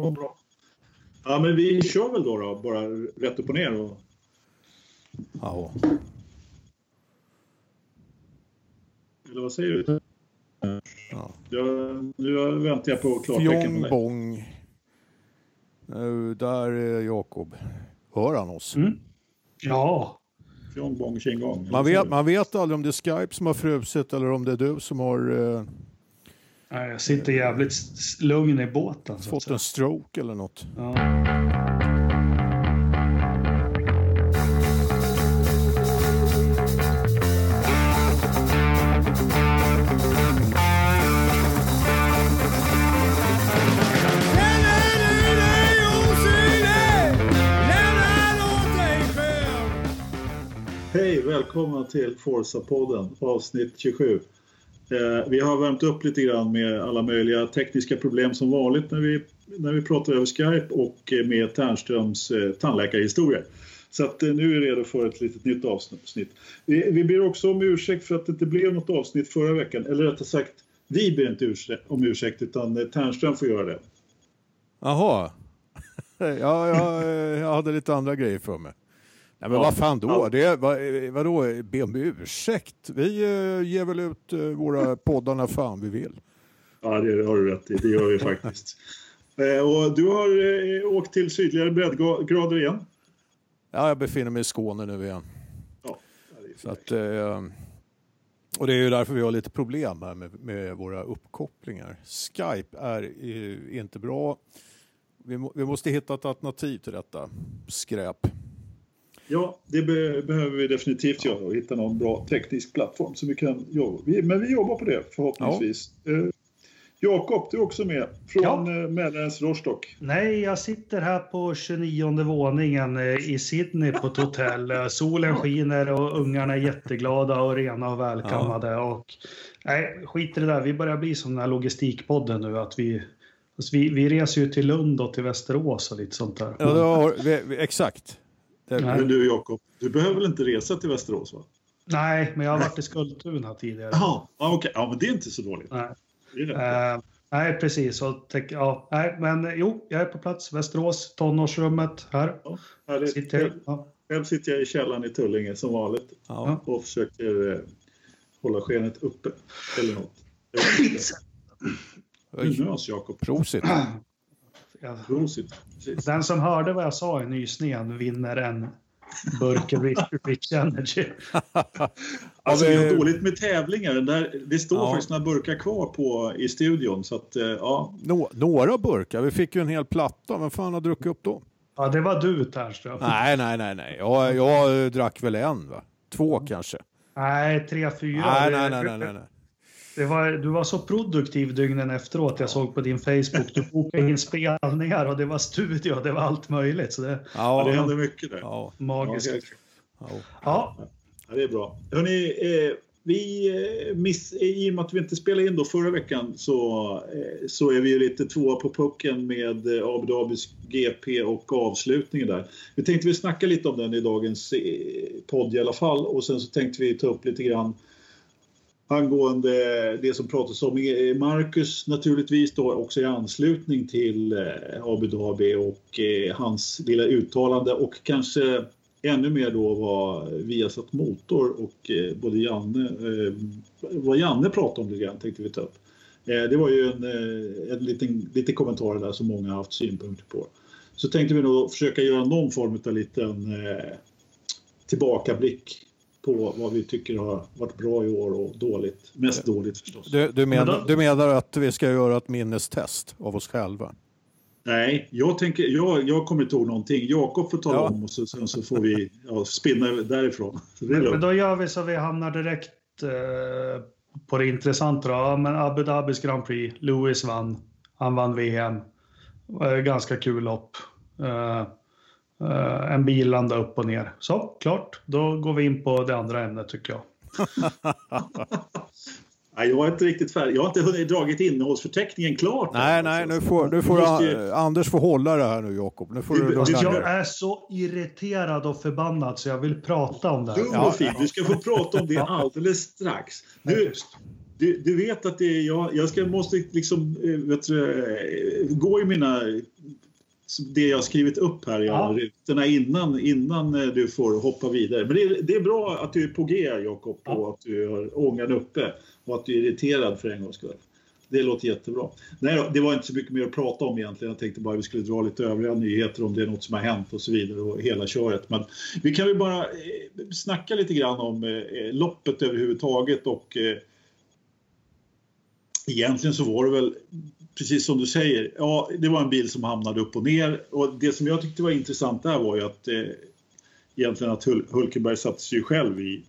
vad bra. Ja, men vi kör väl då, då bara rätt upp och ner. Och... Ja. Eller vad säger du? Ja. Jag, nu väntar jag på klartecken. Fjong från dig. bong. Nu, där är Jakob. Hör han oss? Mm. Ja, Fjong, bong. Man, vet, man vet aldrig om det är Skype som har frusit eller om det är du som har eh, Nej, jag sitter jävligt lugn i båten. Fått en stroke eller något. Ja. Hej, välkomna till Forza-podden, avsnitt 27. Eh, vi har värmt upp lite grann med alla möjliga tekniska problem som vanligt när vi, när vi pratar över Skype och med Ternströms eh, tandläkarhistorier. Så att, eh, nu är vi redo för ett litet nytt avsnitt. Vi, vi ber också om ursäkt för att det inte blev något avsnitt förra veckan. Eller rättare sagt, vi ber inte ursäkt, om ursäkt utan eh, Ternström får göra det. Jaha. ja, jag, jag hade lite andra grejer för mig. Nej, men Ja. vad fan då? Ja. Det, vad, vadå, be om ursäkt? Vi eh, ger väl ut eh, våra poddar när fan vi vill. Ja, det har du rätt i. Det gör vi faktiskt. Eh, och du har eh, åkt till sydligare breddgrader igen. Ja, jag befinner mig i Skåne nu igen. Ja, Så att, eh, och det är ju därför vi har lite problem här med, med våra uppkopplingar. Skype är eh, inte bra. Vi, må, vi måste hitta ett alternativ till detta skräp. Ja, det be behöver vi definitivt göra och hitta någon bra teknisk plattform som vi kan jobba vi, Men vi jobbar på det förhoppningsvis. Eh, Jakob, du är också med från Ja. ja. Mälarens Rostock. Nej, jag sitter här på 29 våningen eh, i Sydney på ett hotell. Eh, Solen skiner och ungarna är jätteglada och rena och välkammade. Och, nej, skit i det där. Vi börjar bli som den här logistikpodden nu. Att vi, alltså vi, vi reser ju till Lund och till Västerås och lite sånt där. Ja, har, vi, vi, exakt. Det, Nej. Men du Jakob, du behöver väl inte resa till Västerås? va? Nej, men jag har varit i Skultuna tidigare. Jaha, ja, okej. Ja, men det är inte så dåligt. Nej. Eh, nej, precis. Tänk- ja, nej, men jo, jag är på plats. Västerås, tonårsrummet här. Ja, härligt. Sitter, Själv, ja. själv sitter jag i källaren i Tullinge som vanligt ja. och försöker eh, hålla skenet uppe. Eller något. Nös, Jakob. Prosit. Ja. Precis. Den som hörde vad jag sa i nysningen vinner en burk Rich, Rich Energy. Alltså, det- har dåligt med tävlingar. Där, det står Ja. faktiskt några burkar kvar på, i studion. Så att, eh, ja. Nå, några burkar. Vi fick ju en hel platta. Vem fan har druckit upp dem? Ja, det var du Ternström. Nej, nej, nej, nej. Jag, jag eh, drack väl en, va? Två kanske. Nej, tre, fyra. Nej, nej, nej, nej, nej. Var, du var så produktiv dygnen efteråt. Jag såg på din Facebook. Du bokade in spelningar och det var studio. Det var allt möjligt. Så det Ja, det Ja, händer mycket där. ja, magiskt. Ja, ja. Ja, det är bra. Hörrni, eh, vi, eh, miss, i och med att vi inte spelade in då förra veckan så, eh, så är vi ju lite tvåa på pucken med eh, Abu Dhabis GP och avslutningen där. Vi tänkte vi snacka lite om den i dagens eh, podd i alla fall och sen så tänkte vi ta upp lite grann angående det som pratas om Marcus naturligtvis då också i anslutning till eh, Abu Dhabi och eh, hans lilla uttalande och kanske ännu mer då vad Viasat Motor och eh, både Janne, vad Janne pratade om lite grann tänkte vi ta upp. Det var ju en, en liten, liten kommentar där som många har haft synpunkter på. Så tänkte vi då försöka göra någon form av liten tillbakablick på vad vi tycker har varit bra i år och dåligt. Mest dåligt förstås. Du, du, Men menar, då- du menar att vi ska göra ett minnestest av oss själva? Nej, jag, tänker, jag, jag kommer inte ihåg någonting. Jakob får tala Ja. om och så, sen så får vi ja, spinna därifrån. Men då gör vi så vi hamnar direkt eh, på det intressanta. Då. Ja, men Abu Dhabis Grand Prix. Lewis vann. Han vann VM. Eh, ganska kul lopp. Eh, eh, en bil landade upp och ner. Så, klart. Då går vi in på det andra ämnet tycker jag. Nej, jag är inte riktigt färdig. Jag har inte hunnit dragit innehållsförteckningen klart. Nej, än, nej, alltså. nu får, nu får A- Anders få hålla det här nu Jakob. Nu får du ner Jag är så irriterad och förbannad så jag vill prata om det här. Ja, fin. Du ska få prata om det alldeles strax. Du, du, du vet att det är, jag, jag ska, måste liksom, eh, vet du, eh, gå i mina det jag skrivit upp här i ja. rutorna innan, innan eh, du får hoppa vidare. Men det är, det är bra att du är på G, Jakob, och ja. att du har ångan uppe och att du är irriterad för en gångs skull. Det låter jättebra. Nej, det var inte så mycket mer att prata om egentligen. Jag tänkte bara att vi skulle dra lite övriga nyheter om det är något som har hänt och så vidare och hela köret. Men vi kan väl bara eh, snacka lite grann om eh, loppet överhuvudtaget och egentligen så var det väl precis som du säger. Ja, det var en bil som hamnade upp och ner och det som jag tyckte var intressant där var ju att eh, egentligen att Hulkenberg satte sig själv i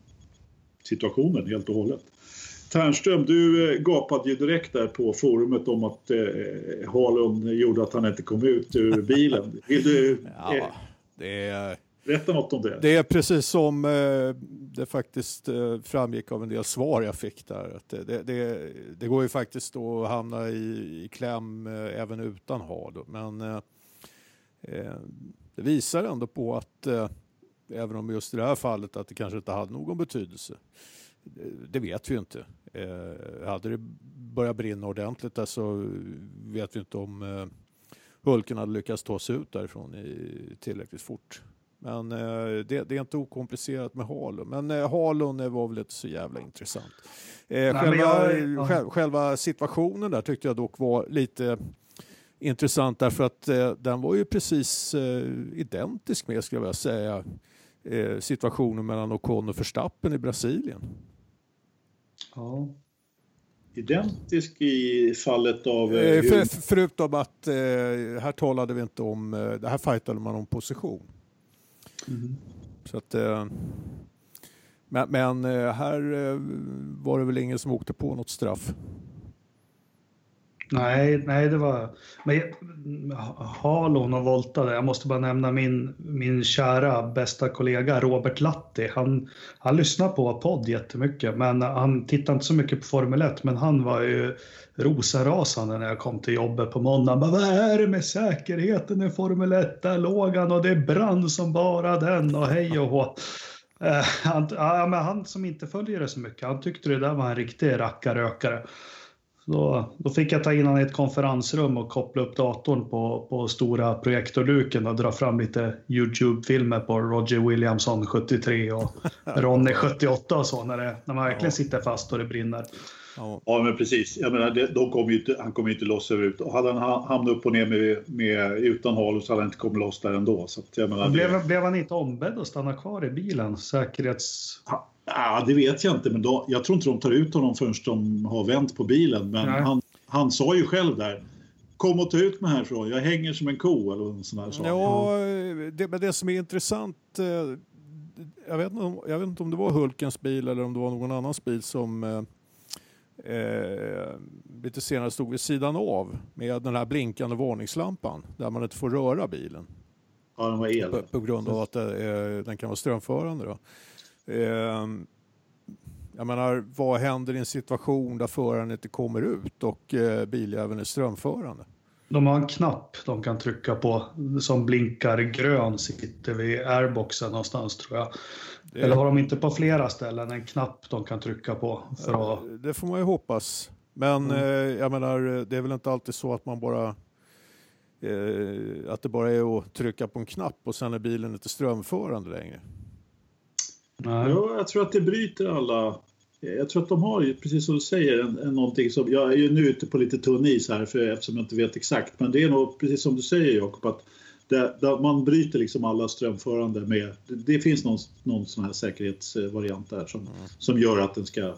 situationen helt och hållet. Ternström, du eh, gapade ju direkt där på forumet om att eh, Harlund gjorde att han inte kom ut ur bilen. Vill du eh, det är... berätta något om det? Det är precis som eh, det faktiskt eh, framgick av en del svar jag fick där. Att det, det, det, det går ju faktiskt att hamna i, i kläm eh, även utan Harlund. Men eh, det visar ändå på att även om just i det här fallet att det kanske inte hade någon betydelse. Det vet vi inte. Eh, hade det börjat brinna ordentligt där så vet vi inte om eh, Hulken hade lyckats ta sig ut därifrån i, tillräckligt fort. Men eh, det, det, är inte okomplicerat med Halon. Men eh, Halon var väl inte så jävla intressant. Eh, själva, jag, ja. själva, situationen där tyckte jag dock var lite intressant därför att eh, den var ju precis eh, identisk med, skulle jag vilja säga, eh, situationen mellan Ocon och Verstappen i Brasilien. Ja. Identisk i fallet av... För, förutom att eh, här talade vi inte om, eh, det här fightade man om position. Mm. Så att, eh, men, men eh, här eh, var det väl ingen som åkte på något straff. Nej, nej, det var... Men Halon och Volta, jag måste bara nämna min, min kära bästa kollega Robert Latti. Han, han lyssnar på podd jättemycket, men han tittar inte så mycket på Formel 1. Men han var ju rosenrasande när jag kom till jobbet på måndagen. Bara, Vad är det med säkerheten i Formel 1? Där låg han och det brann som bara den och hej och hå. Eh, han, ja, men han som inte följer det så mycket, han tyckte det där var en riktig rackarrökare. Då, då fick jag ta in honom i ett konferensrum och koppla upp datorn på, på stora projektorduken och dra fram lite Youtube-filmer på Roger Williamson 73 och Ronny 78 och så när, det, när man verkligen sitter fast och det brinner. Ja, men precis. Jag menar, det, de kom inte, han kom ju inte loss överhuvudtaget. Och hade han hamnat upp och ner med, med, utan halo så hade han inte kommit loss där ändå. Så att, jag menar, blev, det... blev han inte ombedd att stanna kvar i bilen? Säkerhets... Ja, det vet jag inte, men då, jag tror inte de tar ut honom förrän de har vänt på bilen. Men han, han sa ju själv där, kom och ta ut mig härifrån, jag hänger som en ko eller någon sån där sak. Ja, det, men det som är intressant, eh, jag vet, inte om, jag vet inte om det var Hulkens bil eller om det var någon annans bil som eh, eh, lite senare stod vid sidan av med den här blinkande varningslampan där man inte får röra bilen. Ja, den var el. På, på grund av att eh, den kan vara strömförande. Då. Eh, jag menar, vad händer i en situation där föraren inte kommer ut och eh, biljäveln är strömförande? De har en knapp de kan trycka på som blinkar grön, sitter vid airboxen någonstans tror jag. Det... Eller har de inte på flera ställen en knapp de kan trycka på? För att... Det får man ju hoppas. Men mm. eh, jag menar, det är väl inte alltid så att man bara eh, att det bara är att trycka på en knapp och sen är bilen inte strömförande längre. Nej. Ja, jag tror att det bryter alla. Jag tror att de har, precis som du säger, en, en någonting som... Jag är ju nu ute på lite tunn is här för, eftersom jag inte vet exakt. Men det är nog precis som du säger Jakob, att det, det, man bryter liksom alla strömförande med... Det, det finns någon, någon sån här säkerhetsvariant där som, mm. som gör att den ska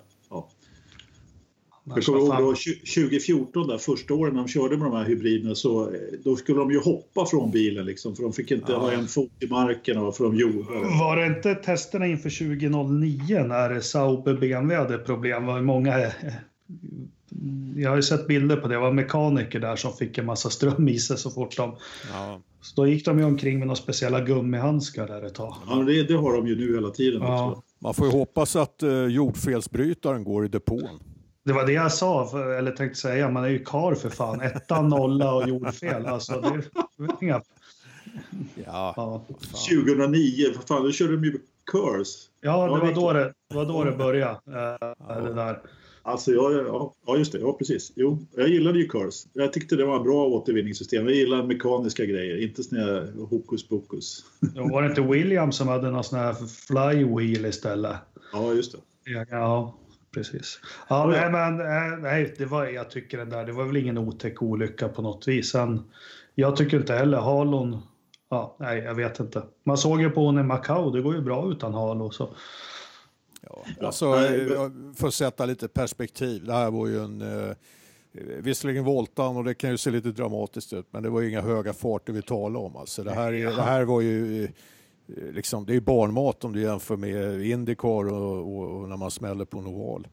jag kommer ihåg då 2014, där, första åren när de körde med de här hybriderna, så eh, då skulle de ju hoppa från bilen liksom, för de fick inte ja. ha en fot i marken och för de gjorde Var det inte testerna inför 2009 när Saab BMW hade problem? var många eh, jag har ju sett bilder på det. Det var mekaniker där som fick en massa ström i sig så fort de... Ja. Så då gick de ju omkring med några speciella gummihandskar där ett tag. Ja, det, det har de ju nu hela tiden. Ja. Man får ju hoppas att uh, jordfelsbrytaren går i depån. Det var det jag sa, eller tänkte säga. Man är ju kar för fan. Etta, nolla och jordfel. Alltså, det är inga... Ja, ja. 2009, för fan, då körde de ju Curse. Ja, det var, då det, var då det började. Äh, ja. det där. Alltså, ja, ja, ja, just det. Ja, precis. Jo, jag gillade ju Curse. Jag tyckte det var en bra återvinningssystem. Jag gillar mekaniska grejer, inte såna här hokus pokus. Ja, var det inte Williams som hade någon sån här flywheel istället? Ja, just det. Ja, ja precis. Ja, nej, men eh, nej, det var, jag tycker den där, det var väl ingen otäck olycka på något vis. Sen, jag tycker inte heller halon, ja, nej, jag vet inte. Man såg ju på hon i Macau, det går ju bra utan halo. Så. Ja, alltså, eh, för att sätta lite perspektiv, det här var ju en eh, Visserligen voltan och det kan ju se lite dramatiskt ut men det var ju inga höga farter vi talade om. Alltså, det, här, det här var ju liksom, det är barnmat om du jämför med Indycar och, och, och när man smäller på en oval.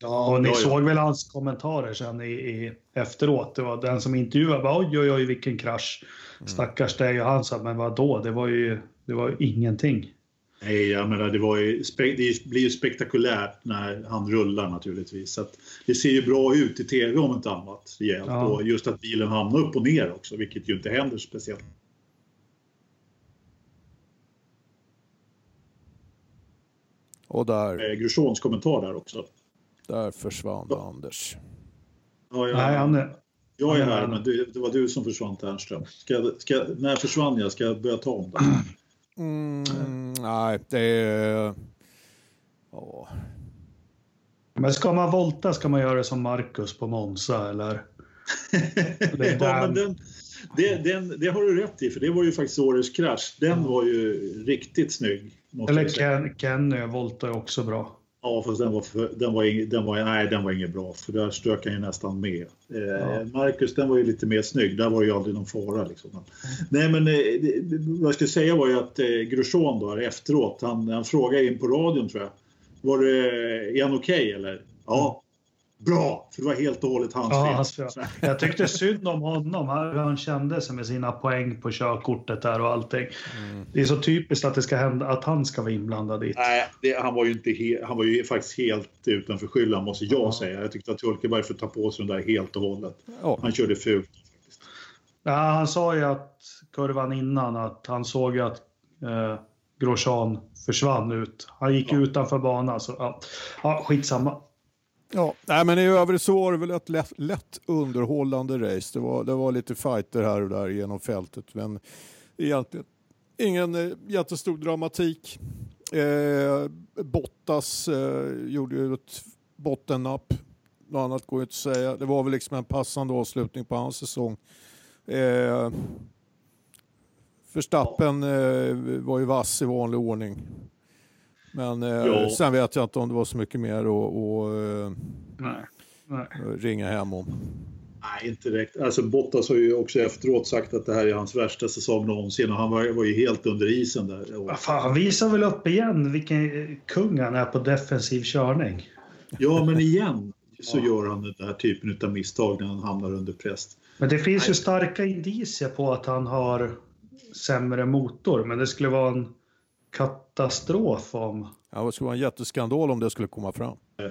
Ja, och ni såg väl hans kommentarer sen i, i, efteråt. Det var den som intervjuade bara oj, oj, oj, vilken krasch. Mm. Stackars dig och han sa, men vad då? Det var ju, det var ju ingenting. Nej, jag menar, det, var ju, det blir ju spektakulärt när han rullar naturligtvis. Så det ser ju bra ut i tv om inte annat rejält. Ja. Och just att bilen hamnar upp och ner också, vilket ju inte händer speciellt. Och där... Eh, Grosjeans kommentar där också. Där försvann ja. Anders. Ja, jag, Nej, han är... Jag är här, men det, det var du som försvann Ternström. Ska, ska, när försvann jag? Ska jag börja ta om det? Mm, nej, det är... Men ska man volta ska man göra det som Marcus på Monza eller? ja, men den, det, den, det har du rätt i, för det var ju faktiskt årets krasch. Den var ju riktigt snygg. Eller Ken, Kenny voltar också bra. Ja, fast den var, för, den var, den var, nej, den var inget bra, för där strök han ju nästan med. Eh, ja. Marcus, den var ju lite mer snygg, där var ju aldrig någon fara. Liksom. Mm. Nej, men eh, vad jag skulle säga var ju att eh, Grosjean då efteråt, han, han frågade in på radion tror jag, var det, är han okej okay, eller? Ja, Bra, för det var helt och hållet hans ja, fel. Jag tyckte synd om honom, hur han kände sig med sina poäng på körkortet där och allting. Mm. Det är så typiskt att det ska hända, att han ska vara inblandad i Nej, det, han var ju inte he, han var ju faktiskt helt utanför skyllan måste jag ja. säga. Jag tyckte att Hulkeberg får ta på sig den där helt och hållet. Ja. Han körde fult. Ja, han sa ju att kurvan innan att han såg att eh, Grosjean försvann ut. Han gick ja. utanför banan så ja, ja skitsamma. Ja, nej, men i övrigt så var det väl ett lätt, lätt underhållande race. Det var, det var lite fighter här och där genom fältet, men egentligen ingen eh, jättestor dramatik. Eh, Bottas eh, gjorde ju ett bottennapp. Något annat går ju inte att säga. Det var väl liksom en passande avslutning på hans säsong. Eh, Förstappen eh, var ju vass i vanlig ordning. Men eh, sen vet jag inte om det var så mycket mer att eh, nej, nej. ringa hem om. Nej, inte direkt. Alltså Bottas har ju också efteråt sagt att det här är hans värsta säsong någonsin och han var, var ju helt under isen där. Ja, fan, han visar väl upp igen vilken kung han är på defensiv körning. Ja, men igen så ja. gör han den där typen av misstag när han hamnar under press. Men det finns Nej. ju starka indicier på att han har sämre motor, men det skulle vara en katastrof om... Ja, det skulle vara en jätteskandal om det skulle komma fram. Eh,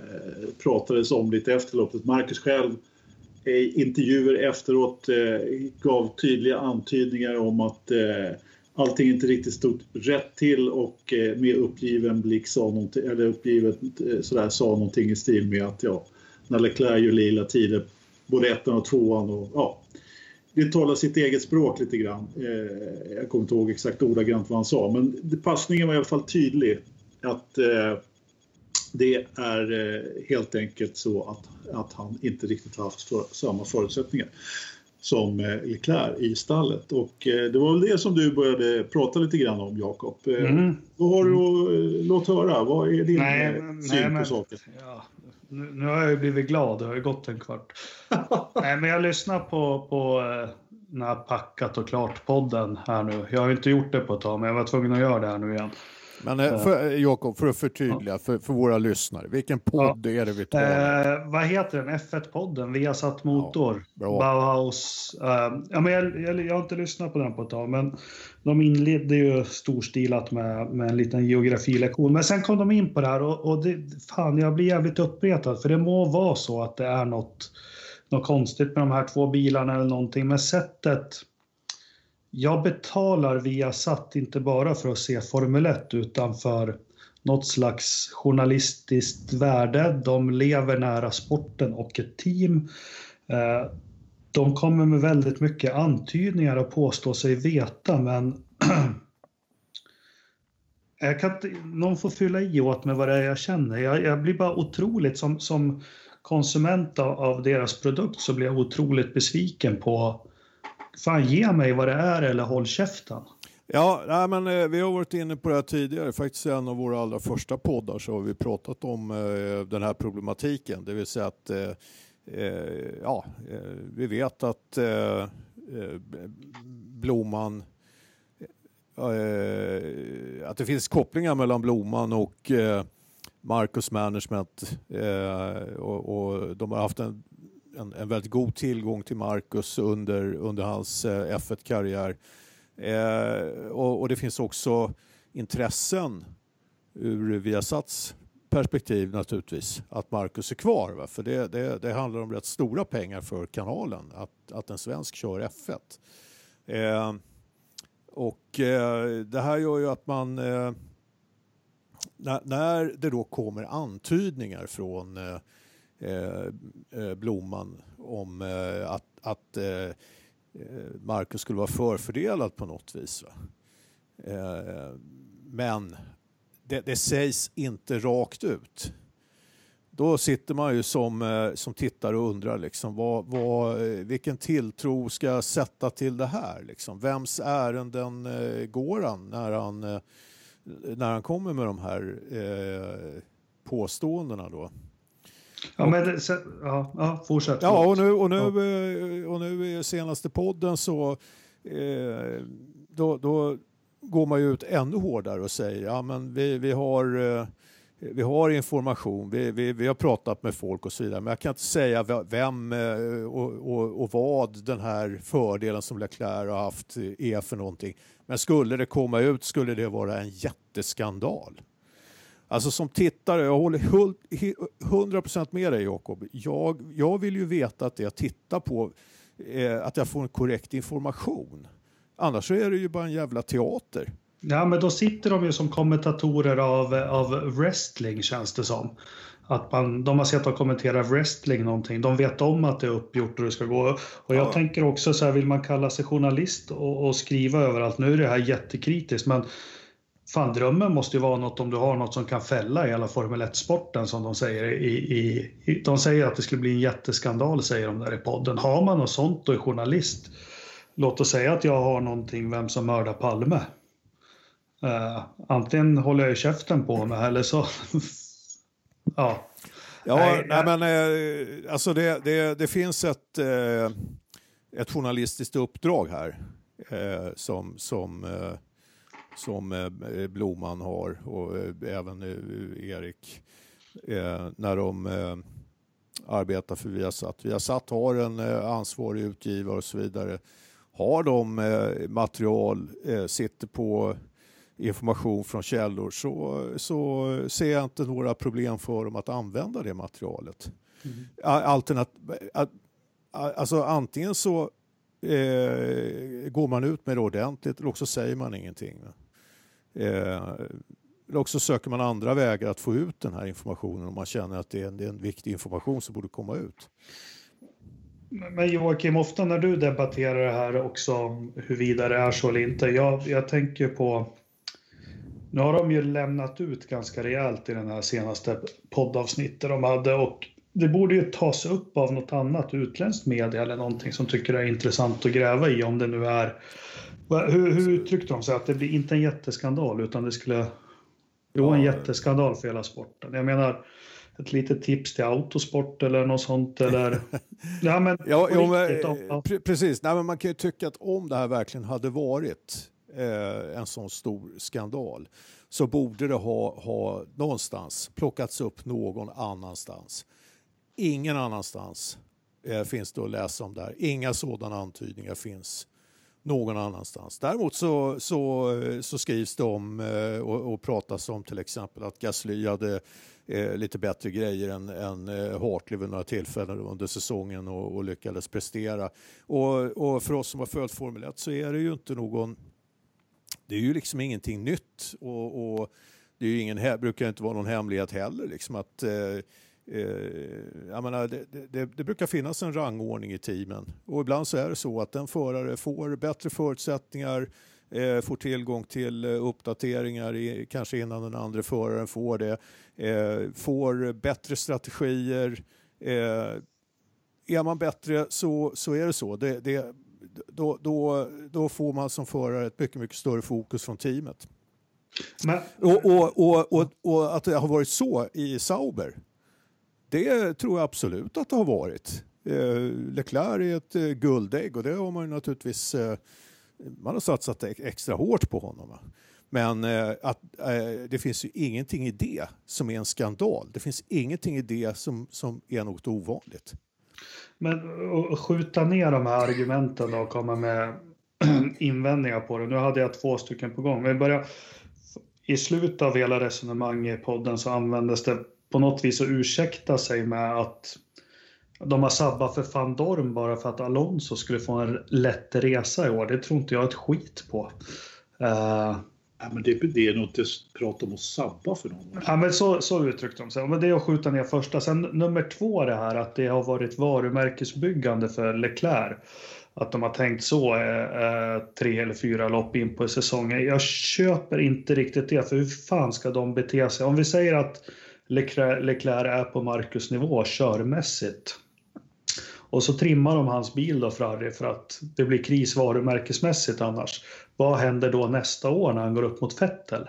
pratades om lite efter loppet. Marcus själv i intervjuer efteråt eh, gav tydliga antydningar om att eh, allting inte riktigt stod rätt till och eh, med uppgiven blick sa någonting, eller uppgivet eh, sådär sa någonting i stil med att ja, när Leclerc gör lila tider, både ettan och tvåan och ja, det talar sitt eget språk lite grann. Eh, jag kommer inte ihåg exakt ordagrant vad han sa, men passningen var i alla fall tydlig. Att eh, det är eh, helt enkelt så att, att han inte riktigt haft för, samma förutsättningar som Leclerc i stallet. Och det var väl det som du började prata lite grann om, Jakob. Mm. Vad har du att låt höra? Vad är din nej, syn nej, på saken? Ja, nu, nu, har jag ju blivit glad, det har ju gått en kvart. Nej, men jag lyssnar på, på eh, den här Packat och klart-podden här nu. Jag har inte gjort det på ett tag, men jag var tvungen att göra det här nu igen. Men eh, för, eh, Jakob, för att förtydliga för, för våra lyssnare, vilken podd ja. är det vi talar om? Eh, vad heter den? F1-podden, Vi har satt motor, ja, Bauhaus. Eh, ja, men jag, jag, jag, har inte lyssnat på den på ett tag, men de inledde ju storstilat med, med en liten geografilektion. Men sen kom de in på det här och, och det, fan, jag blir jävligt uppretad, för det må vara så att det är något, något konstigt med de här två bilarna eller någonting, men sättet jag betalar via satt inte bara för att se Formel 1 utan för något slags journalistiskt värde. De lever nära sporten och ett team. Eh, de kommer med väldigt mycket antydningar och påstår sig veta, men jag kan inte, någon får fylla i åt mig vad det är jag känner. Jag, jag blir bara otroligt, som, som konsument av, av, deras produkt så blir jag otroligt besviken på, fan ge mig vad det är eller håll käften. Ja, nej, men eh, vi har varit inne på det här tidigare. Faktiskt i en av våra allra första poddar så har vi pratat om eh, den här problematiken. Det vill säga att eh, eh ja, eh, vi vet att eh, eh Blomman eh, att det finns kopplingar mellan Blomman och eh, Marcus Management och, de har haft en, en, en, väldigt god tillgång till Marcus under, under hans eh, F1-karriär. Eh, och, och, det finns också intressen ur Viasats perspektiv naturligtvis att Marcus är kvar. Va? För det, det, det, handlar om rätt stora pengar för kanalen att, att en svensk kör F1. Eh, och eh, det här gör ju att man eh, när, när, det då kommer antydningar från eh, Eh, eh, blomman om eh, att, att Eh, Marcus skulle vara förfördelad på något vis. Eh, men det, det, sägs inte rakt ut. Då sitter man ju som, eh, som tittare och undrar liksom, vad, vad, vilken tilltro ska jag sätta till det här? Liksom? Vems ärenden går han när han, när han kommer med de här eh, påståendena? Då? Ja, men det, ja, ja, fortsätt. Ja, och nu, och nu, ja. och nu i senaste podden så eh, då, då går man ju ut ännu hårdare och säger ja, men vi, vi, har, eh, vi har information, vi, vi, vi har pratat med folk och så vidare, men jag kan inte säga vem eh, och, och, och vad den här fördelen som Leclerc har haft är för någonting. Men skulle det komma ut skulle det vara en jätteskandal. Alltså som tittare, jag håller 100% med dig Jakob. Jag, jag vill ju veta att det jag tittar på, eh, att jag får en korrekt information. Annars är det ju bara en jävla teater. Ja, men då sitter de ju som kommentatorer av, av wrestling känns det som. Att man, de har sett och kommenterat wrestling någonting. De vet om att det är uppgjort och det ska gå. Och jag ja. tänker också så här, vill man kalla sig journalist och, och skriva överallt. Nu är det här jättekritiskt, men Fan, drömmen måste ju vara något om du har något som kan fälla i hela Formel 1-sporten som de säger. I, i, i, de säger att det skulle bli en jätteskandal, säger de där i podden. Har man något sånt och är journalist, låt oss säga att jag har någonting vem som mördar Palme. Uh, antingen håller jag käften på mig eller så... ja. Ja, nej, nej, men eh, alltså det, det, det finns ett, eh, ett journalistiskt uppdrag här eh, som, som eh, som eh, Blomman har och eh, även eh, Erik när de arbetar för Viasat. Viasat har en ansvarig utgivare och så vidare. Har de material, sitter på information från källor så, så ser jag inte några problem för dem att använda det materialet. Mm. Alternat, alltså antingen så eh, går man ut med det ordentligt eller också säger man ingenting. Eh, eller också söker man andra vägar att få ut den här informationen om man känner att det är en, det är en viktig information som borde komma ut. Men Joakim, ofta när du debatterar det här också huruvida det är så eller inte. Jag, jag tänker på nu har de ju lämnat ut ganska rejält i den här senaste poddavsnittet de hade och det borde ju tas upp av något annat utländskt media eller någonting som tycker det är intressant att gräva i om det nu är hur, hur uttryckte de sig? Att det blir inte en jätteskandal utan det skulle Jo, en jätteskandal för hela sporten. Jag menar, ett litet tips till autosport eller något sånt eller... ja, men, ja, ja, men pre precis. Nej, men man kan ju tycka att om det här verkligen hade varit eh, en sån stor skandal så borde det ha, ha någonstans plockats upp någon annanstans. Ingen annanstans eh, finns det att läsa om det här. Inga sådana antydningar finns någon annanstans. Däremot så, så, så skrivs det om eh, och, och pratas om till exempel att Gasly hade eh, lite bättre grejer än, än eh, Hartley vid några tillfällen under säsongen och, och lyckades prestera. Och, och, för oss som har följt Formel 1 så är det ju inte någon... Det är ju liksom ingenting nytt. och, och det är ju ingen, brukar inte vara någon hemlighet heller. Liksom att, eh, eh, jag menar, det, det, det, brukar finnas en rangordning i teamen och ibland så är det så att en förare får bättre förutsättningar eh, får tillgång till eh, uppdateringar i, kanske innan den andra föraren får det, eh, får bättre strategier. Eh, är man bättre så, så är det så. Det, det, då, då, då får man som förare ett mycket, mycket större fokus från teamet. Men... Och, och, och, och, och att det har varit så i Sauber, det tror jag absolut att det har varit. Eh, Leclerc är ett eh, guldägg och det har man ju naturligtvis eh, man har satsat extra hårt på honom. Men att, det finns ju ingenting i det som är en skandal. Det finns ingenting i det som, som är något ovanligt. Men att skjuta ner de här argumenten och komma med invändningar på det. Nu hade jag två stycken på gång. Men börjar... I slutet av hela resonemanget i podden så användes det på något vis att ursäkta sig med att de har sabbat för van Dorm bara för att Alonso skulle få en lätt resa i år. Det tror inte jag ett skit på. Uh, Ja, men det, det är nog inte prat om att sabba för någon. Ja, men så, så uttryckte de sig. Men det är att skjuta ner första. Sen nummer två det här att det har varit varumärkesbyggande för Leclerc. Att de har tänkt så eh, tre eller fyra lopp in på säsongen. Jag köper inte riktigt det, för hur fan ska de bete sig? Om vi säger att Leclerc, Leclerc är på Marcus nivå körmässigt. Och så trimmar de hans bil då Ferrari för att det blir kris varumärkesmässigt annars. Vad händer då nästa år när han går upp mot Vettel?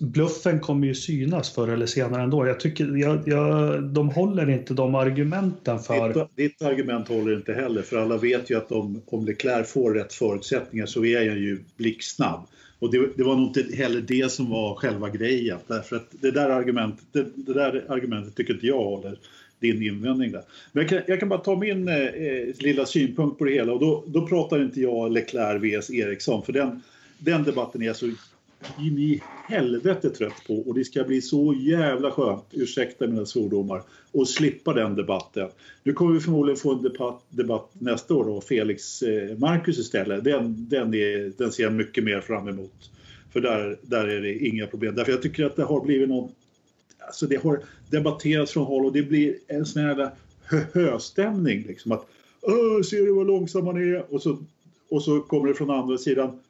Bluffen kommer ju synas förr eller senare ändå. Jag tycker, jag, jag, de håller inte de argumenten för... Ditt, ditt, argument håller inte heller, för alla vet ju att om, om Leclerc får rätt förutsättningar så är han ju blixtsnabb. Och det, det, var nog inte heller det som var själva grejen, därför att det där argumentet, det, det där argumentet tycker inte jag håller din invändning där. Men jag kan, jag kan bara ta min eh, eh lilla synpunkt på det hela och då, då pratar inte jag Leclerc vs Eriksson för den, den debatten är så in i helvete trött på och det ska bli så jävla skönt, ursäkta mina svordomar, att slippa den debatten. Nu kommer vi förmodligen få en debatt, debatt nästa år då, Felix eh, Marcus istället. Den, den, är, den ser jag mycket mer fram emot. För där, där är det inga problem. Därför jag tycker att det har blivit någon alltså det har debatterats från håll och det blir en sån här hö-stämning. Liksom att ser du vad långsam man är? Och så, och så kommer det från andra sidan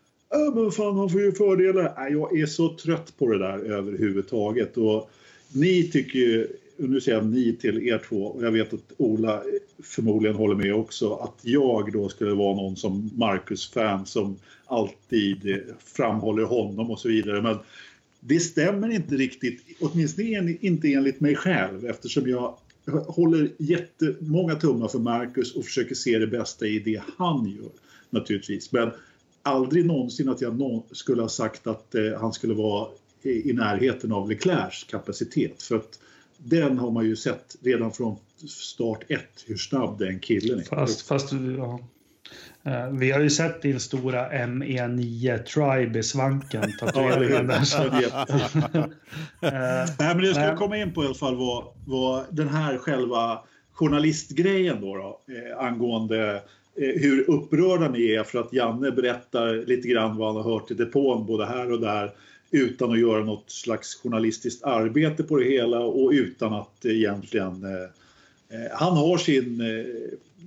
men fan, han får ju fördelar. Äh, jag är så trött på det där överhuvudtaget. Och ni tycker ju, nu säger jag ni till er två, och jag vet att Ola förmodligen håller med också, att jag då skulle vara någon som Marcus-fan som alltid framhåller honom och så vidare. Men det stämmer inte riktigt, åtminstone inte enligt mig själv eftersom jag håller jättemånga tummar för Marcus och försöker se det bästa i det han gör naturligtvis. Men aldrig någonsin att jag skulle ha sagt att eh, han skulle vara i, närheten av Leclercs kapacitet. För att den har man ju sett redan från start ett hur snabb den killen är. Fast, fast ja. Eh, vi har ju sett din stora ME9 Tribe i svanken, tatueringen där. Eh, Nej, men jag ska komma in på i alla fall vad, vad den här själva journalistgrejen då, då eh, angående Eh, hur upprörda ni är för att Janne berättar lite grann vad han har hört i depån både här och där utan att göra något slags journalistiskt arbete på det hela och utan att egentligen eh, eh han har sin, eh,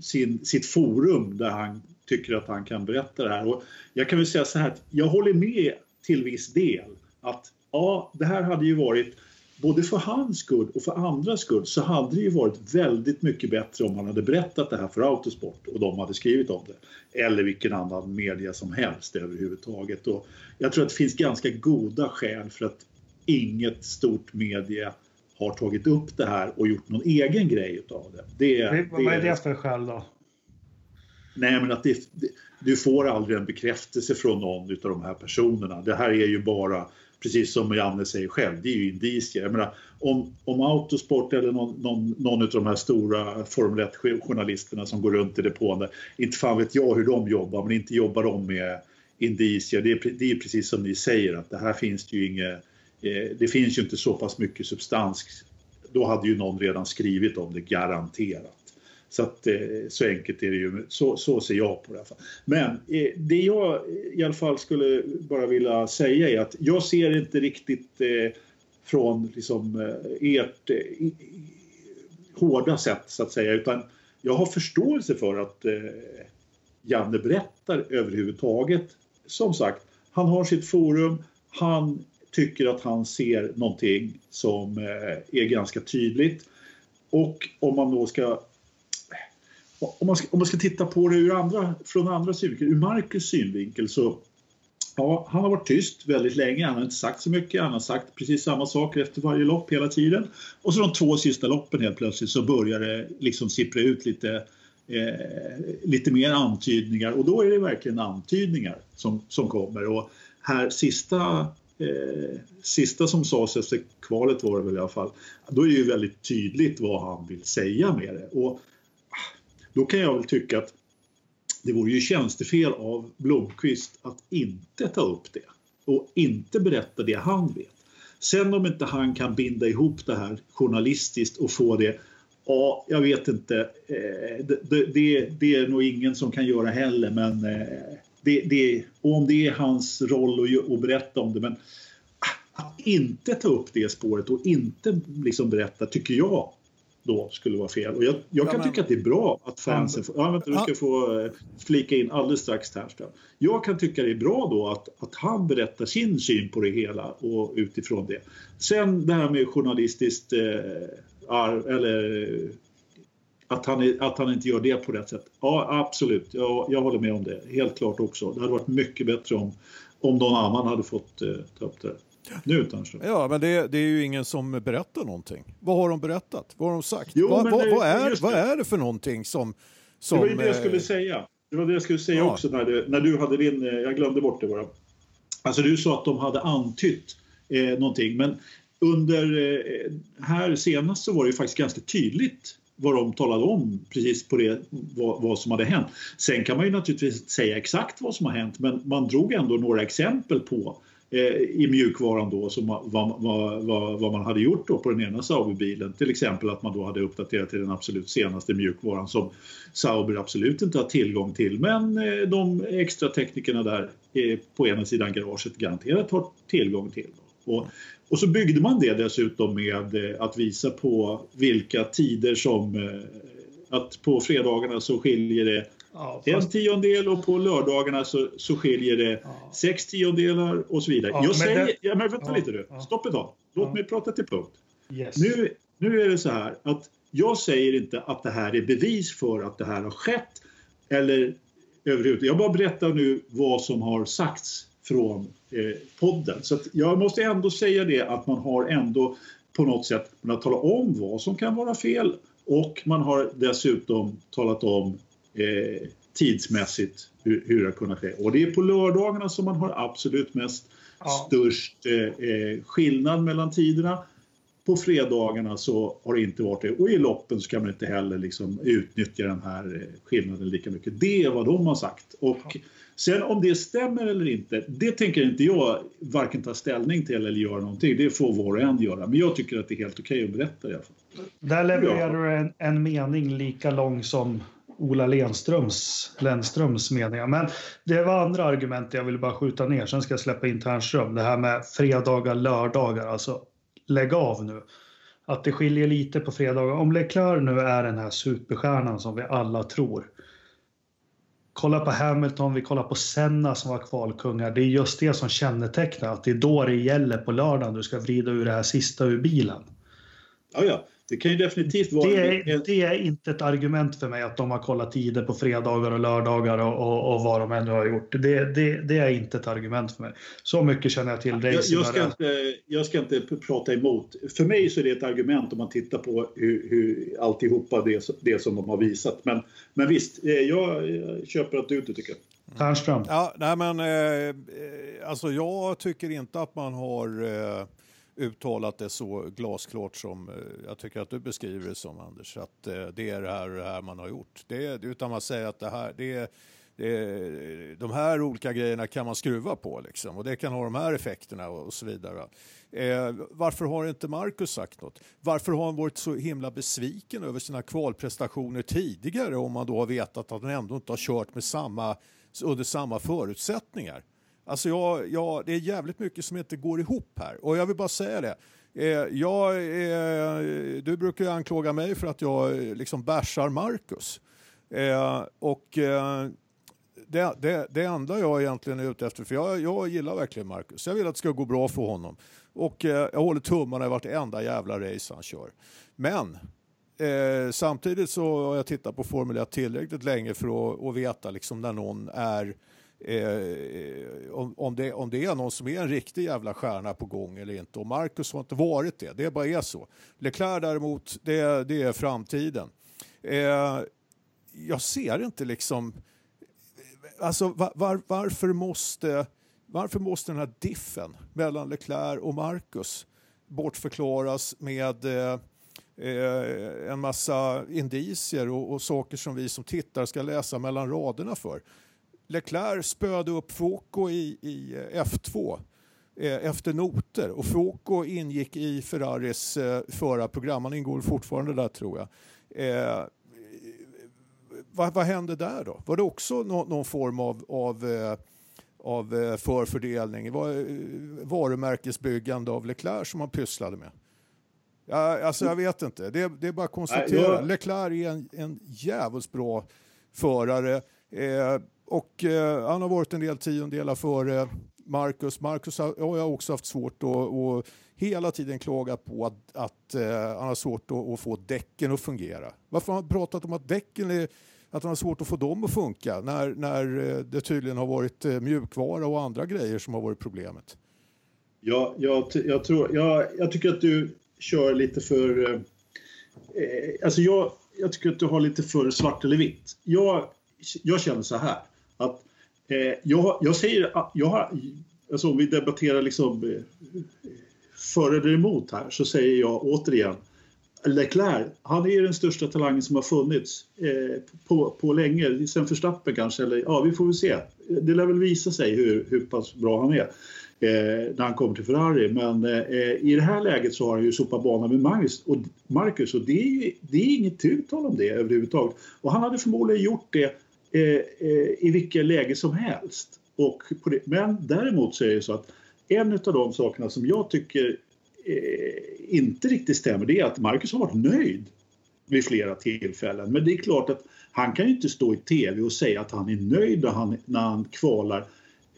sin, sitt forum där han tycker att han kan berätta det här. Och jag kan väl säga så här, jag håller med till viss del att ja, det här hade ju varit både för hans skull och för andras skull så hade det ju varit väldigt mycket bättre om han hade berättat det här för Autosport och de hade skrivit om det. Eller vilken annan media som helst överhuvudtaget. Och jag tror att det finns ganska goda skäl för att inget stort media har tagit upp det här och gjort någon egen grej utav det. det, det vad är det för skäl då? Nej, men att det, du får aldrig en bekräftelse från någon av de här personerna. Det här är ju bara, precis som Janne säger själv, det är ju indicier. Jag menar, om, om Autosport eller någon, någon, någon av de här stora Formel 1-journalisterna som går runt i depån, inte fan vet jag hur de jobbar, men inte jobbar de med indicier. Det är, det är precis som ni säger, att det här finns det ju inget, eh, det finns ju inte så pass mycket substans. Då hade ju någon redan skrivit om det, garanterat. Så, att, eh, så enkelt är det ju. Så, så ser jag på det. Här. Men eh, det jag i alla fall skulle bara vilja säga är att jag ser inte riktigt eh, från liksom, ert hårda sätt så att säga utan jag har förståelse för att Janne berättar överhuvudtaget. Som sagt, han har sitt forum, han tycker att han ser någonting som är ganska tydligt. Och om man då ska om man ska, om man ska titta på det ur andra, från andra synvinkel, ur Marcus synvinkel så Ja, han har varit tyst väldigt länge, han har inte sagt så mycket, han har sagt precis samma saker efter varje lopp hela tiden. Och så de två sista loppen helt plötsligt så börjar det liksom sippra ut lite, eh, lite mer antydningar och då är det verkligen antydningar som, som kommer. Och här sista eh, sista som sades efter kvalet var det väl i alla fall, då är det ju väldigt tydligt vad han vill säga med det. Och då kan jag väl tycka att det vore ju tjänstefel av Blomqvist att inte ta upp det och inte berätta det han vet. Sen om inte han kan binda ihop det här journalistiskt och få det Ja, jag vet inte. Eh, det, det, det, är nog ingen som kan göra heller men eh, det, det, och om det är hans roll att, att berätta om det men ah, att inte ta upp det spåret och inte liksom berätta tycker jag då skulle vara fel. Och jag, jag kan ja, men... tycka att det är bra att fansen får... Ja, vänta, du ska få eh, flika in alldeles strax Ternström. Jag kan tycka det är bra då att, att han berättar sin syn på det hela och utifrån det. Sen det här med journalistiskt eh, arv, eller att han, att han inte gör det på rätt sätt. Ja, absolut. Jag, jag håller med om det. Helt klart också. Det hade varit mycket bättre om, om någon annan hade fått eh, ta upp det. Nu Ternström. Ja, men det, det, är ju ingen som berättar någonting. Vad har de berättat? Vad har de sagt? Jo, vad, vad, det, vad, är, vad är det för någonting som... som det var ju det jag skulle eh, säga. Det var det jag skulle säga ja. också när du, när du hade din... Eh, jag glömde bort det bara. Alltså du sa att de hade antytt eh, någonting, men under eh, här senast så var det ju faktiskt ganska tydligt vad de talade om precis på det, vad, vad, som hade hänt. Sen kan man ju naturligtvis säga exakt vad som har hänt men man drog ändå några exempel på Eh, i mjukvaran då som vad, vad, vad, vad, man hade gjort då på den ena Sauber-bilen. Till exempel att man då hade uppdaterat till den absolut senaste mjukvaran som Sauber absolut inte har tillgång till men eh, de extra teknikerna där eh, på ena sidan garaget garanterat har tillgång till. Och och så byggde man det dessutom med att visa på vilka tider som att på fredagarna så skiljer det ja, fast... en tiondel och på lördagarna så, så skiljer det ja. sex tiondelar och så vidare. Ja, jag säger, det... ja, men vänta ja, lite du, stopp ett tag. Låt mig prata till punkt. Yes. Nu, nu är det så här att jag säger inte att det här är bevis för att det här har skett eller överhuvudtaget. Jag bara berättar nu vad som har sagts från eh, podden. Så jag måste ändå säga det att man har ändå på något sätt kunnat tala om vad som kan vara fel och man har dessutom talat om eh, tidsmässigt hur, hur det har kunnat ske. Och det är på lördagarna som man har absolut mest ja. störst eh, eh skillnad mellan tiderna. På fredagarna så har det inte varit det och i loppen så kan man inte heller liksom utnyttja den här eh, skillnaden lika mycket. Det är vad de har sagt. Och ja. Sen om det stämmer eller inte, det tänker inte jag varken ta ställning till eller göra någonting. Det får var och en göra. Men jag tycker att det är helt okej att berätta i alla fall. Där levererar du en, en mening lika lång som Ola Lenströms, Lenströms meningar. Men det var andra argument jag ville bara skjuta ner. Sen ska jag släppa in Ternström. Det här med fredagar, lördagar. Alltså, lägg av nu. Att det skiljer lite på fredagar. Om Leclerc nu är den här superstjärnan som vi alla tror kolla på Hamilton, vi kollar på Senna som var kvalkungar. Det är just det som kännetecknar att det är då det gäller på lördagen du ska vrida ur det här sista ur bilen. Ja, ja. Det kan ju definitivt vara... Det är, det är inte ett argument för mig att de har kollat tider på fredagar och lördagar och, och, och vad de ännu har gjort. Det, det, det, är inte ett argument för mig. Så mycket känner jag till jag, jag, ska inte, jag ska inte prata emot. För mig så är det ett argument om man tittar på hur, hur alltihopa det, det som de har visat. Men, men visst, eh, jag, jag köper att du inte tycker. Tärnström? Ja, nej men eh, alltså jag tycker inte att man har eh, uttalat det så glasklart som eh, jag tycker att du beskriver det som Anders. Att eh, det är det här det här man har gjort. Det, utan man säger att det här, det är, det, de här olika grejerna kan man skruva på liksom, och det kan ha de här effekterna och så vidare. Eh, varför har inte Marcus sagt något? Varför har han varit så himla besviken över sina kvalprestationer tidigare om man då har vetat att han ändå inte har kört med samma, under samma förutsättningar? Alltså jag, jag, det är jävligt mycket som inte går ihop här och jag vill bara säga det. Eh, jag, eh, du brukar ju anklaga mig för att jag eh, liksom bärsar Marcus. Eh, och eh, det, det, det enda jag egentligen är ute efter, för jag, jag gillar verkligen Marcus. Jag vill att det ska gå bra för honom. Och eh, jag håller tummarna i vartenda jävla race han kör. Men eh, samtidigt så har jag tittat på Formel 1 tillräckligt länge för att, att veta liksom när någon är Eh, om, om, det, om det är någon som är en riktig jävla stjärna på gång eller inte. Och Marcus har inte varit det, det bara är så. Leclerc däremot, det, det är framtiden. Eh, jag ser inte liksom... Alltså var, var, varför måste varför måste den här diffen mellan Leclerc och Marcus bortförklaras med eh, eh, en massa indicier och, och, saker som vi som tittar ska läsa mellan raderna för? Leclerc spöade upp Foucault i, i eh, F2 eh, efter noter och Foucault ingick i Ferraris eh, förarprogram. Han ingår fortfarande där tror jag. Eh, vad, vad hände där då? Var det också no, någon form av, av eh, av eh, förfördelning, var eh, varumärkesbyggande av Leclerc som han pysslade med. Ja, alltså jag vet inte, det, det är bara att konstatera. Jag... Leclerc är en, en jävligt bra förare eh, och eh, han har varit en del tiondelar före Marcus. Marcus har, ja, jag också haft svårt att och hela tiden klagat på att, att eh, han har svårt att, att, få däcken att fungera. Varför har han pratat om att däcken är att han har svårt att få dem att funka när, när eh, det tydligen har varit eh, mjukvara och andra grejer som har varit problemet. Ja, jag, jag, tror, jag, jag tycker att du kör lite för... Eh, eh, alltså jag, jag tycker att du har lite för svart eller vitt. Jag, jag känner så här att eh, jag, jag säger... Ah, jag har, alltså om vi debatterar liksom eh, för eller emot här så säger jag återigen Leclerc, han är den största talangen som har funnits eh, på, på länge, sen Verstappen kanske, eller ja vi får väl se. Det lär väl visa sig hur, hur pass bra han är eh, när han kommer till Ferrari. Men eh, i det här läget så har han ju sopat banan med Magnus och Marcus och det är, det är inget tilltal om det överhuvudtaget. Och han hade förmodligen gjort det Eh, eh, i vilket läge som helst. Och det, men däremot så är det så att en av de sakerna som jag tycker eh, inte riktigt stämmer det är att Marcus har varit nöjd vid flera tillfällen. Men det är klart att han kan ju inte stå i tv och säga att han är nöjd när han, när han kvalar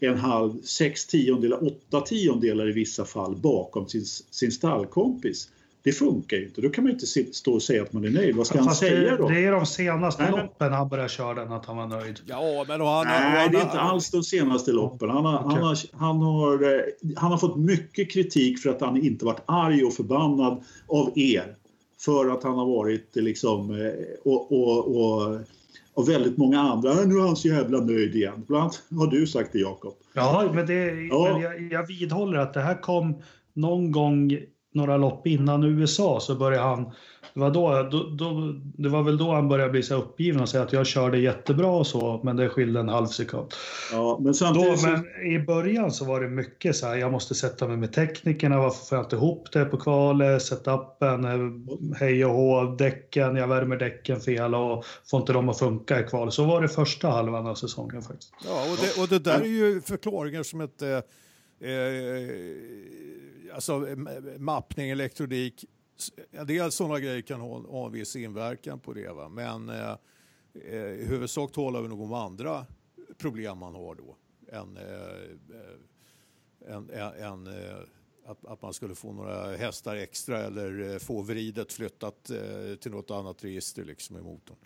en halv, sex tiondelar, åtta tiondelar i vissa fall bakom sin, sin stallkompis. Det funkar ju inte. Då kan man inte stå och säga att man är nöjd. Vad ska Fast han säga då? Det är de senaste Nej, loppen han började köra den, att han var nöjd. Ja, men han, Nej, han, det är inte alls de senaste loppen. Han har, okay. han, har, han, har, eh, han har fått mycket kritik för att han inte varit arg och förbannad av er. För att han har varit liksom eh, och, och, och och väldigt många andra. Nu är han så jävla nöjd igen. Bland annat har du sagt det Jakob. Ja, men, det, ja. men jag, jag vidhåller att det här kom någon gång några lopp innan USA så började han, det var, då, då, då, det var väl då han började bli så uppgiven och säga att jag körde jättebra och så, men det skilde en halv sekund. Ja, men, samtidigt då, men i början så var det mycket så här, jag måste sätta mig med teknikerna, varför får jag inte ihop det på kvalet, setupen, eh, hej och hå, däcken, jag värmer däcken fel och får inte dem att funka i kvalet. Så var det första halvan av säsongen faktiskt. Ja, och det, och det där är ju förklaringar som inte eh, alltså mappning, elektronik, dels sådana grejer kan ha, en viss inverkan på det. Va? Men eh, eh i huvudsak talar vi nog om andra problem man har då. Än, eh, än, än eh, att, att, man skulle få några hästar extra eller eh, få vridet flyttat eh, till något annat register liksom i motorn.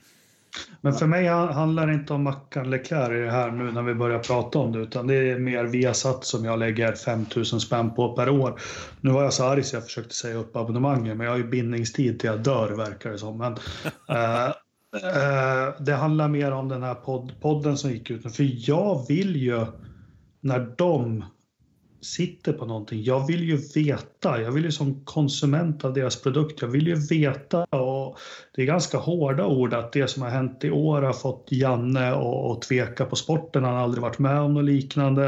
Men för mig handlar det inte om Mackan Leclerc i det här nu när vi börjar prata om det, utan det är mer Viasat som jag lägger 5000 spänn på per år. Nu var jag så arg så jag försökte säga upp abonnemanget, men jag har ju bindningstid till jag dör verkar det som. Men, eh, eh, det handlar mer om den här podd, podden som gick ut nu, för jag vill ju när de sitter på någonting. Jag vill ju veta. Jag vill ju som konsument av deras produkt. Jag vill ju veta och det är ganska hårda ord att det som har hänt i år har fått Janne att tveka på sporten. Han har aldrig varit med om något liknande.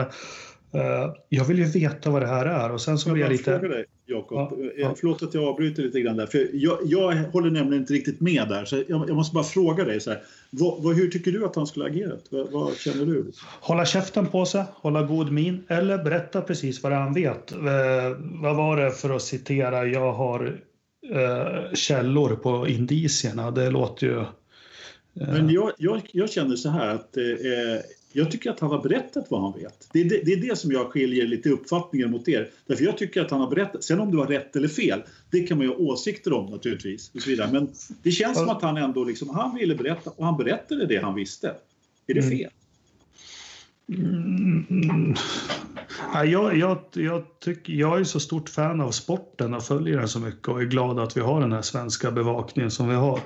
Eh, jag vill ju veta vad det här är och sen så blir jag lite... Dig, Jakob. Ja, ja. Eh, förlåt att jag avbryter lite grann där. För jag, jag håller nämligen inte riktigt med där. Så jag, jag måste bara fråga dig. Så här, vad, vad, hur tycker du att han skulle ha agerat? Vad, vad, känner du? Hålla käften på sig, hålla god min eller berätta precis vad han vet. Eh, vad var det för att citera? Jag har eh, källor på indicierna. Det låter ju... Eh... Men jag, jag, jag, känner så här att eh, jag tycker att han har berättat vad han vet. Det är det, det är det, som jag skiljer lite uppfattningen mot er. Därför jag tycker att han har berättat. Sen om det var rätt eller fel, det kan man ju ha åsikter om naturligtvis. Och så vidare. Men det känns som att han ändå liksom, han ville berätta och han berättade det han visste. Är det mm. fel? Mm. Ja, jag, jag, jag, tycker, jag är så stort fan av sporten och följer den så mycket och är glad att vi har den här svenska bevakningen som vi har.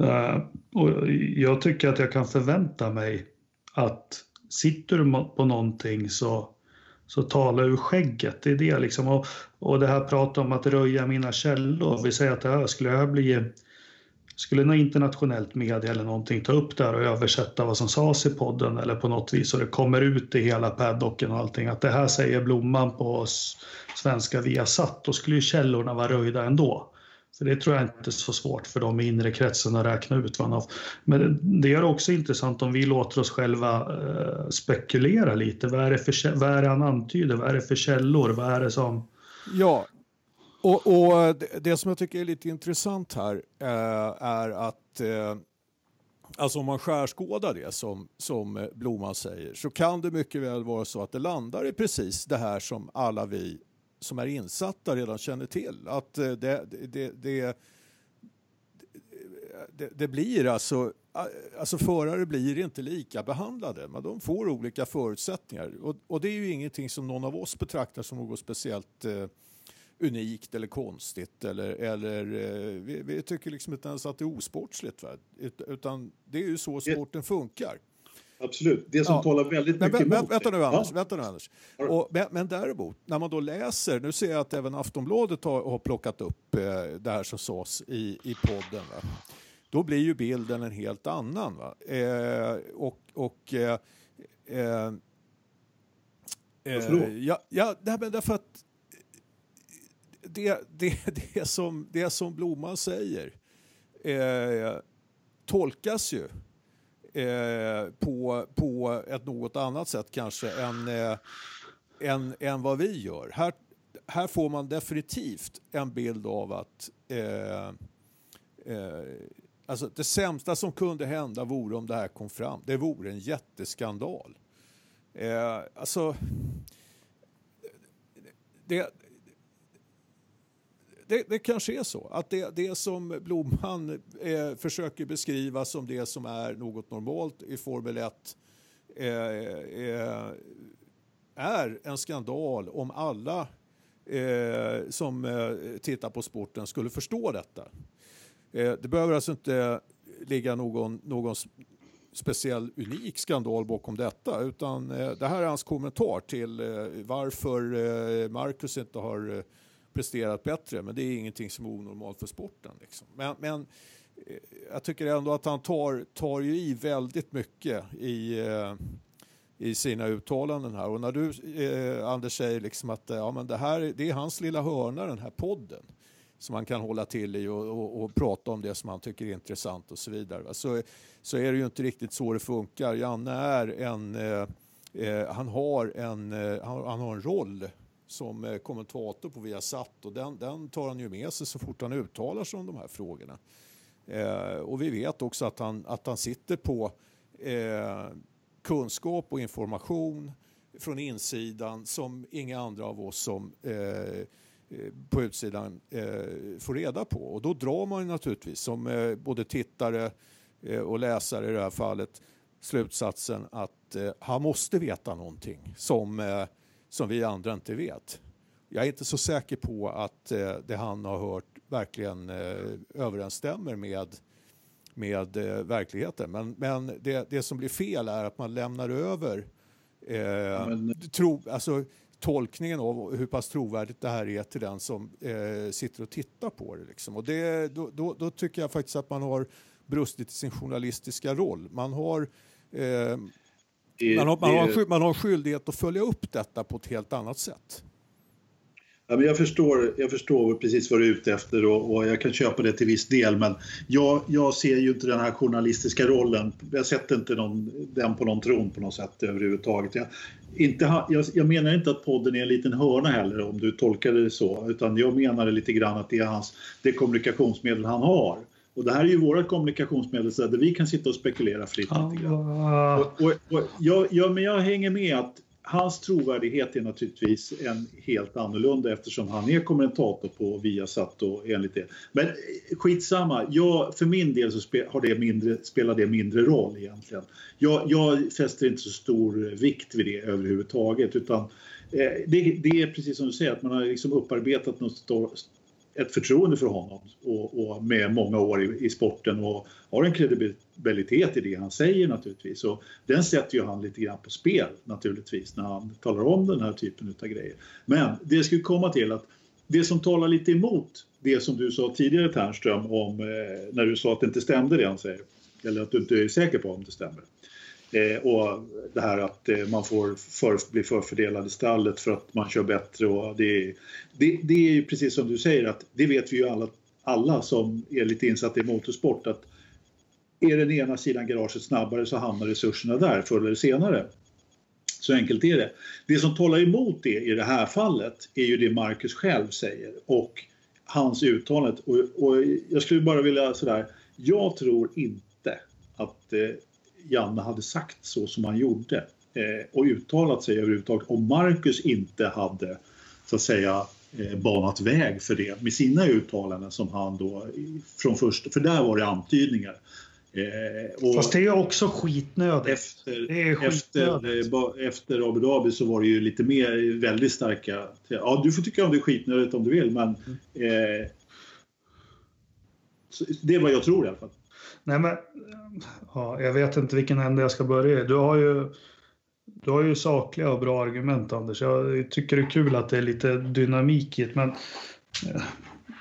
Uh, och jag tycker att jag kan förvänta mig att sitter du på någonting så, så tala ur skägget. Det är det liksom. Och, och det här pratet om att röja mina källor. Vi säger att det här skulle jag bli skulle något internationellt media eller någonting ta upp det här och översätta vad som sades i podden eller på något vis och det kommer ut i hela paddocken och allting att det här säger Blomman på svenska Viasat, då skulle ju källorna vara röjda ändå. Det tror jag inte är så svårt för de i inre kretsen att räkna ut. Vad Men det är också intressant om vi låter oss själva eh, spekulera lite. Vad är, det för, vad är det han antyder? Vad är det för källor? Vad är det som... Ja, och, och det som jag tycker är lite intressant här eh, är att eh, Alltså om man skärskådar det som, som Blomman säger så kan det mycket väl vara så att det landar i precis det här som alla vi som är insatta redan känner till. Att det, det, det, det, det blir alltså, alltså förare blir inte lika behandlade, men de får olika förutsättningar. Och, och det är ju ingenting som någon av oss betraktar som något speciellt eh, unikt eller konstigt. Eller, eller, eh, vi, vi, tycker liksom inte ens att det är osportsligt. Va? Utan det är ju så sporten funkar. Absolut. Det som ja. talar väldigt men, mycket emot Vänta nu Anders. Ja. Vänta nu, Anders. Och, men, men däremot, när man då läser, nu ser jag att även Aftonbladet har, har plockat upp eh, det här som sades i, i podden. Va? Då blir ju bilden en helt annan. Va? Eh, och och eh, eh, eh ja, ja, därför att det, det, det, som, det som Blomman säger eh, tolkas ju Eh, på, på ett något annat sätt kanske än, eh, än, än vad vi gör. Här, här får man definitivt en bild av att eh, eh, alltså det sämsta som kunde hända vore om det här kom fram. Det vore en jätteskandal. Eh, alltså, det, det, det, kanske är så att det, det som Blomman eh, försöker beskriva som det som är något normalt i Formel 1 eh, eh, är en skandal om alla eh, som eh, tittar på sporten skulle förstå detta. Eh, det behöver alltså inte ligga någon, någon speciell unik skandal bakom detta utan eh, det här är hans kommentar till eh, varför eh, Marcus inte har presterat bättre, men det är ingenting som är onormalt för sporten. Liksom. Men, men eh, jag tycker ändå att han tar, tar ju i väldigt mycket i, eh, i sina uttalanden här. Och när du, eh, Anders, säger liksom att eh, ja, men det, här, det är hans lilla hörna, den här podden som han kan hålla till i och, och, och, prata om det som han tycker är intressant och så vidare. Så, så är det ju inte riktigt så det funkar. Janne är en, eh, eh han, har en, eh, han, han, har en roll som eh, kommentator på Viasat och den, den tar han ju med sig så fort han uttalar sig om de här frågorna. Eh, och vi vet också att han, att han sitter på eh, kunskap och information från insidan som inga andra av oss som eh, eh på utsidan eh, får reda på. Och då drar man naturligtvis som eh, både tittare eh, och läsare i det här fallet slutsatsen att han måste veta någonting som som vi andra inte vet. Jag är inte så säker på att eh, det han har hört verkligen eh, överensstämmer med, med eh, verkligheten. Men, men det, det som blir fel är att man lämnar över eh, men... tro, alltså, tolkningen av hur pass trovärdigt det här är till den som eh, sitter och tittar på det. Liksom. Och det då, då, då, tycker jag faktiskt att man har brustit i sin journalistiska roll. Man har, eh, man, har, man, har, man har skyldighet att följa upp detta på ett helt annat sätt. Ja, men jag, förstår, jag förstår precis vad du är ute efter och, och jag kan köpa det till viss del men jag, jag, ser ju inte den här journalistiska rollen. Jag sätter inte någon, den på någon tron på något sätt överhuvudtaget. Jag, inte, jag, jag menar inte att podden är en liten hörna heller om du tolkar det så utan jag menar det lite grann att det är hans, det kommunikationsmedel han har. Och det här är ju våra kommunikationsmedel där vi kan sitta och spekulera fritt lite grann. Och, och, och jag, jag, men jag hänger med att hans trovärdighet är naturligtvis en helt annorlunda eftersom han är kommentator på Viasat och enligt det. Men skitsamma, jag, för min del så spe, har det mindre, spelar det mindre roll egentligen. Jag, jag fäster inte så stor vikt vid det överhuvudtaget utan eh, det, det, är precis som du säger att man har liksom upparbetat något ett förtroende för honom och, och, med många år i, i, sporten och har en kredibilitet i det han säger naturligtvis. Och den sätter ju han lite grann på spel naturligtvis när han talar om den här typen av grejer. Men det jag skulle komma till att det som talar lite emot det som du sa tidigare Ternström om eh, när du sa att det inte stämde det han säger, eller att du inte är säker på om det stämmer. Eh, och det här att eh, man får för, bli förfördelad i stallet för att man kör bättre. Och det, det, det är precis som du säger att det vet vi ju alla, alla som är lite insatta i motorsport att är den ena sidan garaget snabbare så hamnar resurserna där förr eller senare. Så enkelt är det. Det som talar emot det i det här fallet är ju det Marcus själv säger och hans uttalande. Och, och jag skulle bara vilja sådär, jag tror inte att eh, Janne hade sagt så som han gjorde eh, och uttalat sig överhuvudtaget om Marcus inte hade så att säga eh, banat väg för det med sina uttalanden som han då från först, för där var det antydningar. Eh, och Fast det är också skitnödigt. Efter, det är skitnödigt. efter, efter Abu Dhabi så var det ju lite mer väldigt starka... Ja, du får tycka om det är skitnödigt om du vill men mm. eh, det är vad jag tror i alla fall. Nej, men ja, jag vet inte vilken ände jag ska börja i. Du har ju, du har ju sakliga och bra argument, Anders. Jag tycker det är kul att det är lite dynamik i det, men... Eh,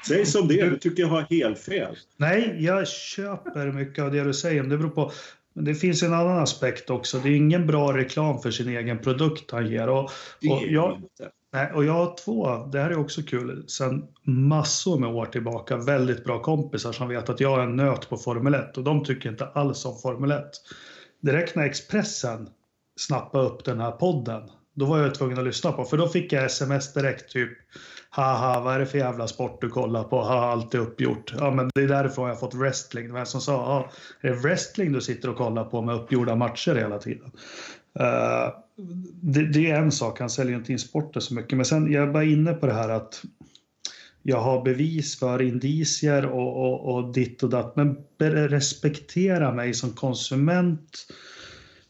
Säg som det du tycker jag har helt fel. Nej, jag köper mycket av det du säger. Det beror på... Men det finns en annan aspekt också. Det är ingen bra reklam för sin egen produkt han ger. Och, och jag, inte. Nej, och jag har två, det här är också kul, sen massor med år tillbaka, väldigt bra kompisar som vet att jag är en nöt på Formel 1 och de tycker inte alls om Formel 1. Direkt när Expressen snappade upp den här podden, då var jag tvungen att lyssna på, för då fick jag sms direkt typ Haha, vad är det för jävla sport du kollar på? Ha, allt är uppgjort. Ja, men det är därifrån jag fått wrestling. Det var en som sa, ja, är det wrestling du sitter och kollar på med uppgjorda matcher hela tiden? Uh, det, det, är en sak, han säljer inte in sporten så mycket. Men sen, jag är bara inne på det här att jag har bevis för indicier och, och, och ditt och datt. Men respektera mig som konsument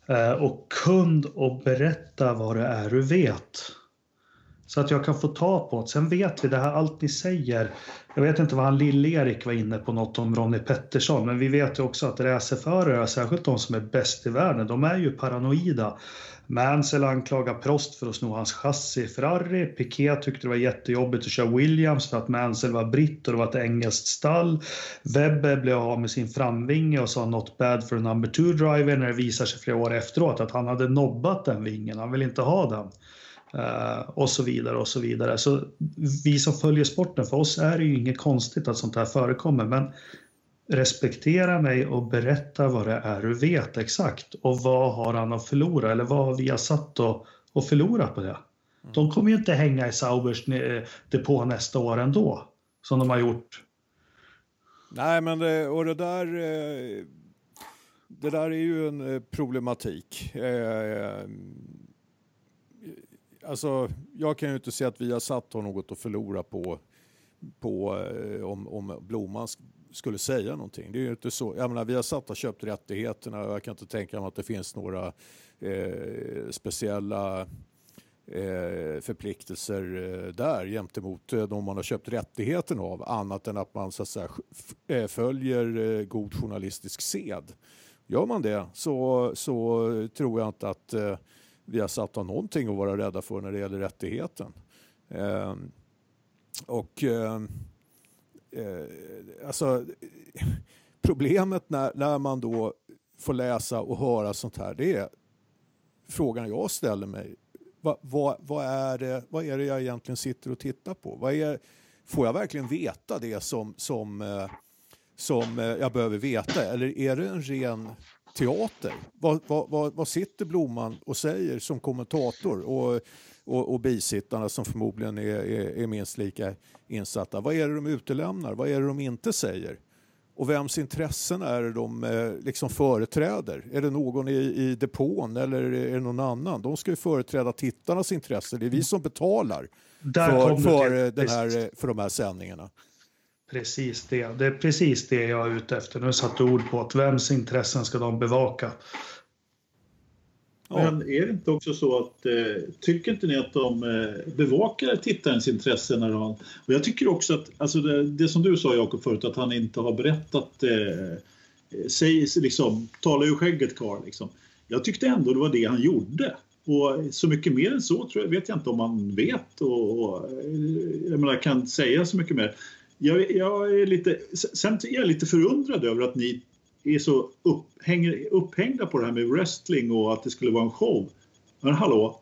eh, och kund och berätta vad det är du vet. Så att jag kan få ta på det. Sen vet vi det här, allt ni säger. Jag vet inte vad han Lill-Erik var inne på något om Ronnie Pettersson, men vi vet ju också att racerförare, särskilt de som är bäst i världen, de är ju paranoida. Mansell anklagar Prost för att sno hans chassi i Ferrari. Piquet tyckte det var jättejobbigt att köra Williams för att Mansell var britt och det var ett engelskt stall. Webber blev av med sin framvinge och sa “not bad for a number two driver” när det visar sig flera år efteråt att han hade nobbat den vingen, han vill inte ha den. Uh, och så vidare och så vidare. Så vi som följer sporten, för oss är det ju inget konstigt att sånt här förekommer. Men respektera mig och berätta vad det är du vet exakt. Och vad har han att förlora? Eller vad har vi satt och, och förlora på det? Mm. De kommer ju inte hänga i Saubers depå nästa år ändå, som de har gjort. Nej, men det, och det där... Eh, det där är ju en eh, problematik. Alltså, jag kan ju inte se att vi har satt har något att förlora på, på om, om Blomman skulle säga någonting. Det är ju inte så. Jag menar, vi har satt och köpt rättigheterna och jag kan inte tänka mig att det finns några eh, speciella eh, förpliktelser eh, där gentemot eh, de man har köpt rättigheten av annat än att man så att säga, eh, följer eh, god journalistisk sed. Gör man det så, så tror jag inte att eh, vi har satt någonting att vara rädda för när det gäller rättigheten. Eh, och ehm, eh, alltså problemet när, när man då får läsa och höra sånt här, det är frågan jag ställer mig. Va, va, vad, är det, vad är det jag egentligen sitter och tittar på? Vad är, får jag verkligen veta det som, som, eh, som eh, jag behöver veta? Eller är det en ren teater? Vad, vad, vad, vad sitter Blomman och säger som kommentator? Och, och, och bisittarna som förmodligen är, är, är minst lika insatta. Vad är det de utelämnar? Vad är det de inte säger? Och vems intressen är det de eh, liksom företräder? Är det någon i, i depån eller är det någon annan? De ska ju företräda tittarnas intressen. Det är vi som betalar för, för, eh, den här, för de här sändningarna. Precis det. Det är precis det jag är ute efter. Nu satte ord på att vems intressen ska de bevaka? Men är det inte också så att, eh, tycker inte ni att de eh, bevakar tittarens intresse? När de, och jag tycker också att, alltså det, det som du sa Jakob förut, att han inte har berättat, eh, eh säg, liksom, tala ur skägget karl liksom. Jag tyckte ändå det var det han gjorde. Och så mycket mer än så tror jag, vet jag inte om man vet och, och eh, jag menar, kan säga så mycket mer. Jag, jag, är lite, sen är jag lite förundrad över att ni är så upphäng, upphängda på det här med wrestling och att det skulle vara en show. Men hallå,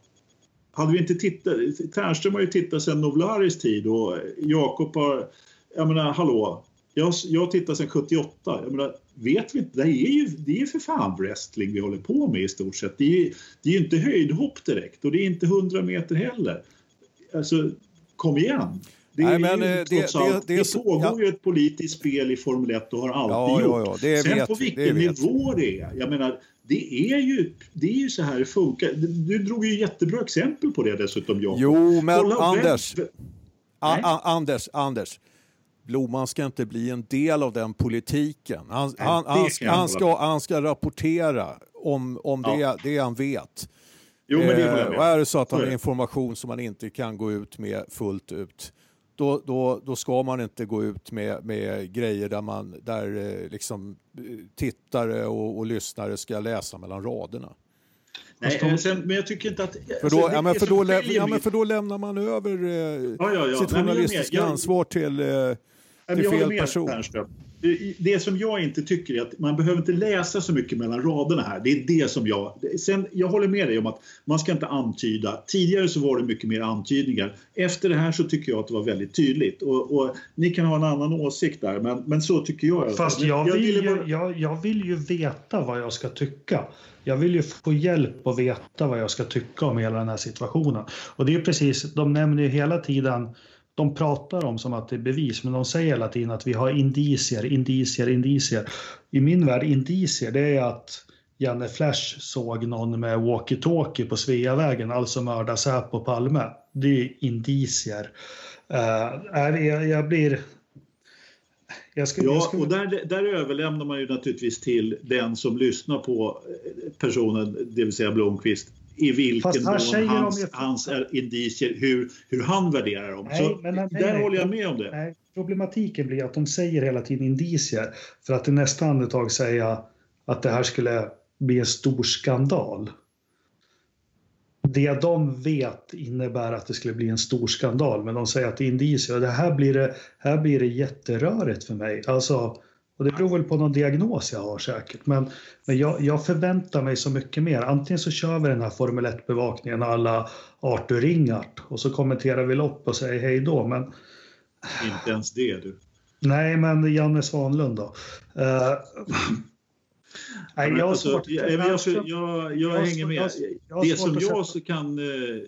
hade vi inte tittat, Ternström har ju tittat sedan Novlaris tid och Jakob har, jag menar hallå, jag, jag tittar sedan 78, jag menar, vet vi inte, det är ju, det är ju för fan wrestling vi håller på med i stort sett. Det är, det är ju inte höjdhopp direkt och det är inte 100 meter heller. Alltså, kom igen! Det, Nej, men, eh, det, allt, det, det, det pågår ja. ju ett politiskt spel i Formel 1 och har alltid ja, gjort. Ja, Sen vet, på vilken nivå det är. Jag menar, det är ju, det är ju så här det funkar. Du drog ju jättebra exempel på det dessutom, Jakob. Jo, men Kolla, Anders, vem... Anders, Anders. Blomman ska inte bli en del av den politiken. Han, Nej, han, han, ska, han, ska, han ska rapportera om, om det, det han vet. Jo, men det eh, och är det så att han har information som man inte kan gå ut med fullt ut, då, då, då ska man inte gå ut med, med grejer där, man, där eh, liksom, eh, tittare och, och lyssnare ska läsa mellan raderna. Nej, sen, men jag tycker inte att... För då, alltså, ja, men för, då, ja, men för då lämnar man över eh, ja, ja, ja. sitt journalistiska ansvar till, eh, till fel person. Det som jag inte tycker är att man behöver inte läsa så mycket mellan raderna här. Det är det som jag... Sen, jag håller med dig om att man ska inte antyda. Tidigare så var det mycket mer antydningar. Efter det här så tycker jag att det var väldigt tydligt. Och, och ni kan ha en annan åsikt där, men, men så tycker jag. Fast jag vill, jag, ju, jag, jag vill ju veta vad jag ska tycka. Jag vill ju få hjälp att veta vad jag ska tycka om hela den här situationen. Och det är precis, de nämner ju hela tiden de pratar om som att det är bevis, men de säger hela tiden att vi har indicier, indicier, indicier. I min värld, indicier, det är att Janne Flash såg någon med walkie-talkie på Sveavägen, alltså mörda Säpo Palme. Det är indicier. Uh, jag, jag blir... Jag ska, ja, jag ska... och där, där överlämnar man ju naturligtvis till den som lyssnar på personen, det vill säga Blomqvist, i vilken mån hans, hans är indicier, hur, hur han värderar dem. Nej, så men, nej, där nej, håller jag med om det. Nej, problematiken blir att de säger hela tiden indicier för att i nästa andetag säga att det här skulle bli en stor skandal. Det de vet innebär att det skulle bli en stor skandal, men de säger att det är indicier. det här blir det, här blir det jätterörigt för mig. Alltså, och det beror väl på någon diagnos jag har säkert. Men, men jag, jag, förväntar mig så mycket mer. Antingen så kör vi den här Formel 1-bevakningen alla Arthur Ringart och så kommenterar vi lopp och säger hej då. Men... Inte ens det du. Nej, men Janne Svanlund då. Uh... Nej, jag, alltså, jag, jag, jag, hänger med. det som jag kan uh,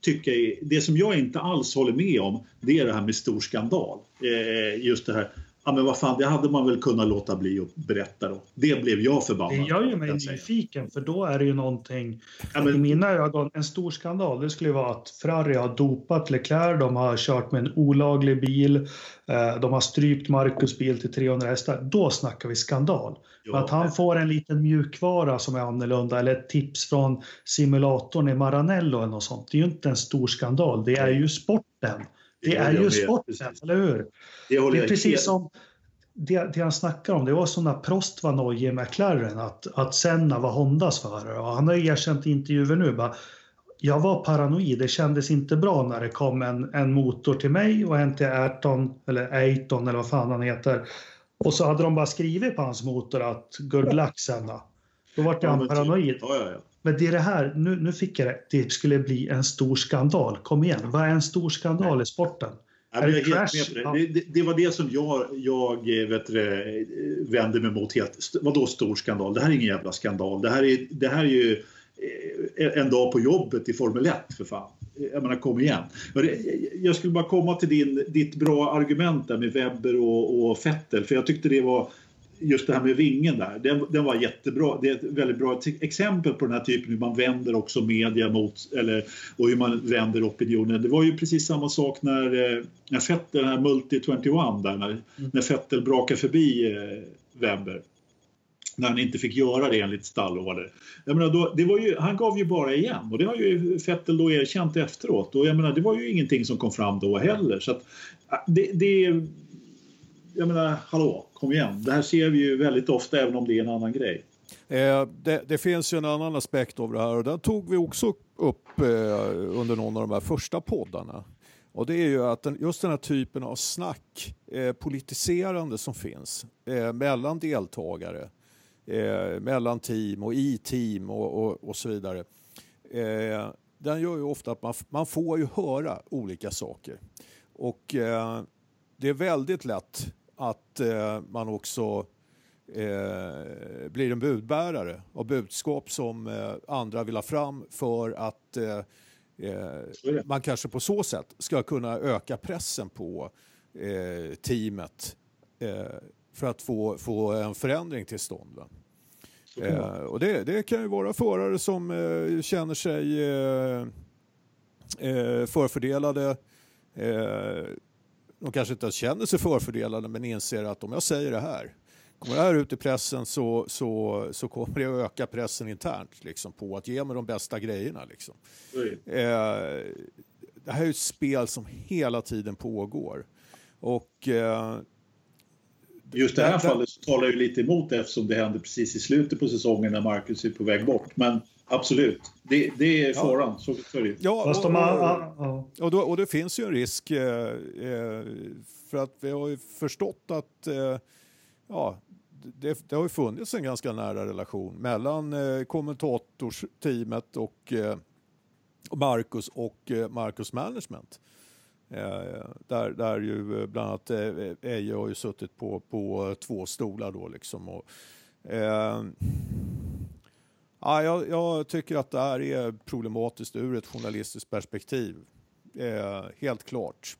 tycka är, det som jag inte alls håller med om, det är det här med stor skandal. Uh, just det här Ja men vad fan, det hade man väl kunnat låta bli att berätta då. Det blev jag förbannad Det gör ju mig nyfiken för då är det ju någonting, ja, men... i mina ögon, en stor skandal. Det skulle ju vara att Ferrari har dopat Leclerc, de har kört med en olaglig bil, eh, de har strypt Marcus bil till 300 hästar. Då snackar vi skandal. Men att han får en liten mjukvara som är annorlunda eller ett tips från simulatorn i Maranello eller något sånt. Det är ju inte en stor skandal, det är ju sporten. Det är ju sporten, eller hur? Det, det är precis som det, det han snackar om, det var när Prost var nojig med McLaren, att, att Senna var Hondas förare. Och han har erkänt i intervjuer nu, bara, jag var paranoid. Det kändes inte bra när det kom en, en motor till mig och en till Ayrton, eller Aiton eller vad fan han heter. Och så hade de bara skrivit på hans motor att good luck Senna. Då var jag men paranoid. typ- Ja, ja, ja. Men det är det här, nu, nu fick jag det, det skulle bli en stor skandal. Kom igen, vad är en stor skandal i sporten? Ja, Är det crash? det. Det, det, det var det som jag, jag eh, vet du, vände mig mot helt. Vadå stor skandal? Det här är ingen jävla skandal. Det här är, det här är ju eh, en dag på jobbet i Formel 1 för fan. Jag menar kom igen. Jag skulle bara komma till din, ditt bra argument där med Webber och, och Vettel för jag tyckte det var just det här med vingen där, den, den var jättebra. Det är ett väldigt bra exempel på den här typen hur man vänder också media mot, eller, och hur man vänder opinionen. Det var ju precis samma sak när, eh, när Vettel, den här Multi 21 där, när, när Vettel brakade förbi eh, Webber. När han inte fick göra det enligt stallorder. Jag menar, då, det var ju, han gav ju bara igen och det har ju Vettel då erkänt efteråt. Och jag menar, det var ju ingenting som kom fram då heller. Så att, äh, det, det, jag menar, hallå, kom igen. Det här ser vi ju väldigt ofta även om det är en annan grej. Eh, det, det finns ju en annan aspekt av det här och den tog vi också upp eh, under någon av de här första poddarna. Och det är ju att den, just den här typen av snack, eh, politiserande som finns eh, mellan deltagare, eh, mellan team och i team och, och, och så vidare. Eh, den gör ju ofta att man, man får ju höra olika saker. Och eh, det är väldigt lätt att eh, man också eh, blir en budbärare av budskap som eh, andra vill ha fram för att eh, eh, man kanske på så sätt ska kunna öka pressen på eh, teamet för att få, få en förändring till stånd. Och det, det kan ju vara förare som känner sig förfördelade. De kanske inte ens känner sig förfördelade men inser att om jag säger det här Kommer det här ut i pressen så, så, så kommer det att öka pressen internt liksom, på att ge mig de bästa grejerna. Liksom. Eh, det här är ett spel som hela tiden pågår. Och eh, Just det här där- fallet så talar ju lite emot det eftersom det hände precis i slutet på säsongen när Marcus är på väg bort. Men absolut, det, det är faran. Så, så är det ja, Fast de och- har, och- ja, ja. Och, då, och det finns ju en risk eh, eh, för att vi har ju förstått att eh, ja, det, det har ju funnits en ganska nära relation mellan eh, kommentatorsteamet och eh, Marcus och eh, Marcus Management. Eh, där, där ju bland annat eh, Eje har ju suttit på, på två stolar då liksom. Och, eh, ja, jag, jag tycker att det här är problematiskt ur ett journalistiskt perspektiv. Eh, helt klart.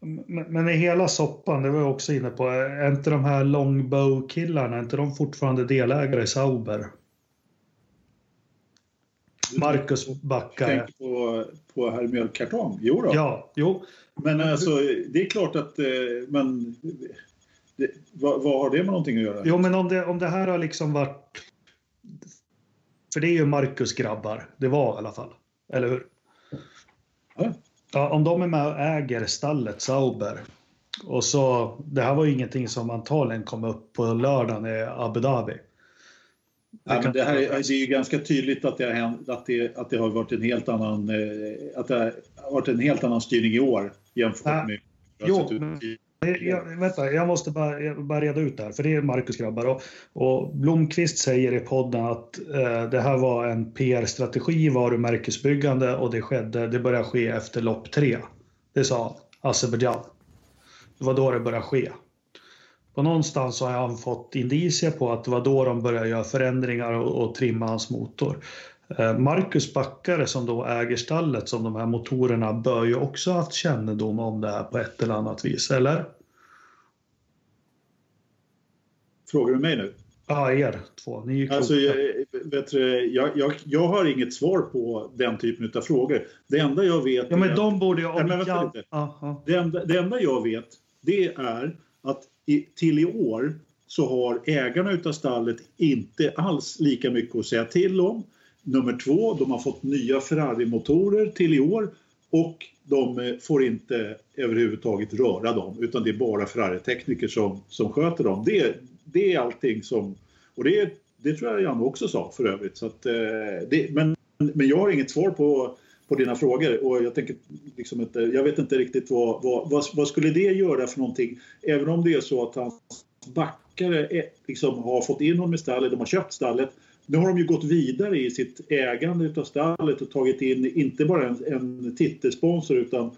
Men, men i hela soppan, det var jag också inne på, är inte de här longbow-killarna, är inte de fortfarande delägare i Sauber? Marcus backare. Tänker på, på herr Mjölkkartong? Jo då. Ja, jo. Men alltså, det är klart att... eh, Men, det, vad, vad har det med någonting att göra? Jo, men om det, om det här har liksom varit... För det är ju Marcus grabbar, det var i alla fall. Eller hur? Ja. Ja, om de är med och äger stallet Sauber. Och så, det här var ju ingenting som antagligen kom upp på lördagen i Abu Dhabi. Ja, men det, här, är- det är ju ganska tydligt att det har, hänt, att det, att det har varit en helt annan eh, att det har varit en helt annan styrning i år jämfört med Jo, sett ut men- Jag, vänta, jag måste bara, jag bara reda ut det här, för det är Marcus grabbar. Och, och Blomqvist säger i podden att eh, det här var en PR-strategi, varumärkesbyggande och det, skedde, det började ske efter lopp tre. Det sa Azerbajdzjan. Det var då det började ske. På någonstans så har han fått indicier på att det var då de började göra förändringar och, och trimma hans motor. Eh, Marcus Backare som då äger stallet som de här motorerna bör ju också ha haft kännedom om det här på ett eller annat vis, eller? Frågar du mig nu? Ja, er två. Ni är ju kloka. Alltså, jag, vet du, jag, jag, jag har inget svar på den typen av frågor. Det enda jag vet... ja, men de borde ju... Nej, Om men vänta jag, det, enda, det enda jag vet det är att i, till i år så har ägarna utav stallet inte alls lika mycket att säga till om. Nummer två, de har fått nya Ferrari-motorer till i år och de eh, får inte överhuvudtaget röra dem utan det är bara Ferrari-tekniker som, som sköter dem. Det, det är allting som... Och det, det tror jag Janne också sa för övrigt. Så att, eh, det, men men jag har inget svar på, på dina frågor och jag, tänker liksom inte, jag vet inte riktigt vad, vad, vad, vad, skulle det göra för någonting? Även om det är så att hans backare är, liksom, har fått in honom i stallet, de har köpt stallet. Nu har de ju gått vidare i sitt ägande av stallet och tagit in inte bara en, en titelsponsor utan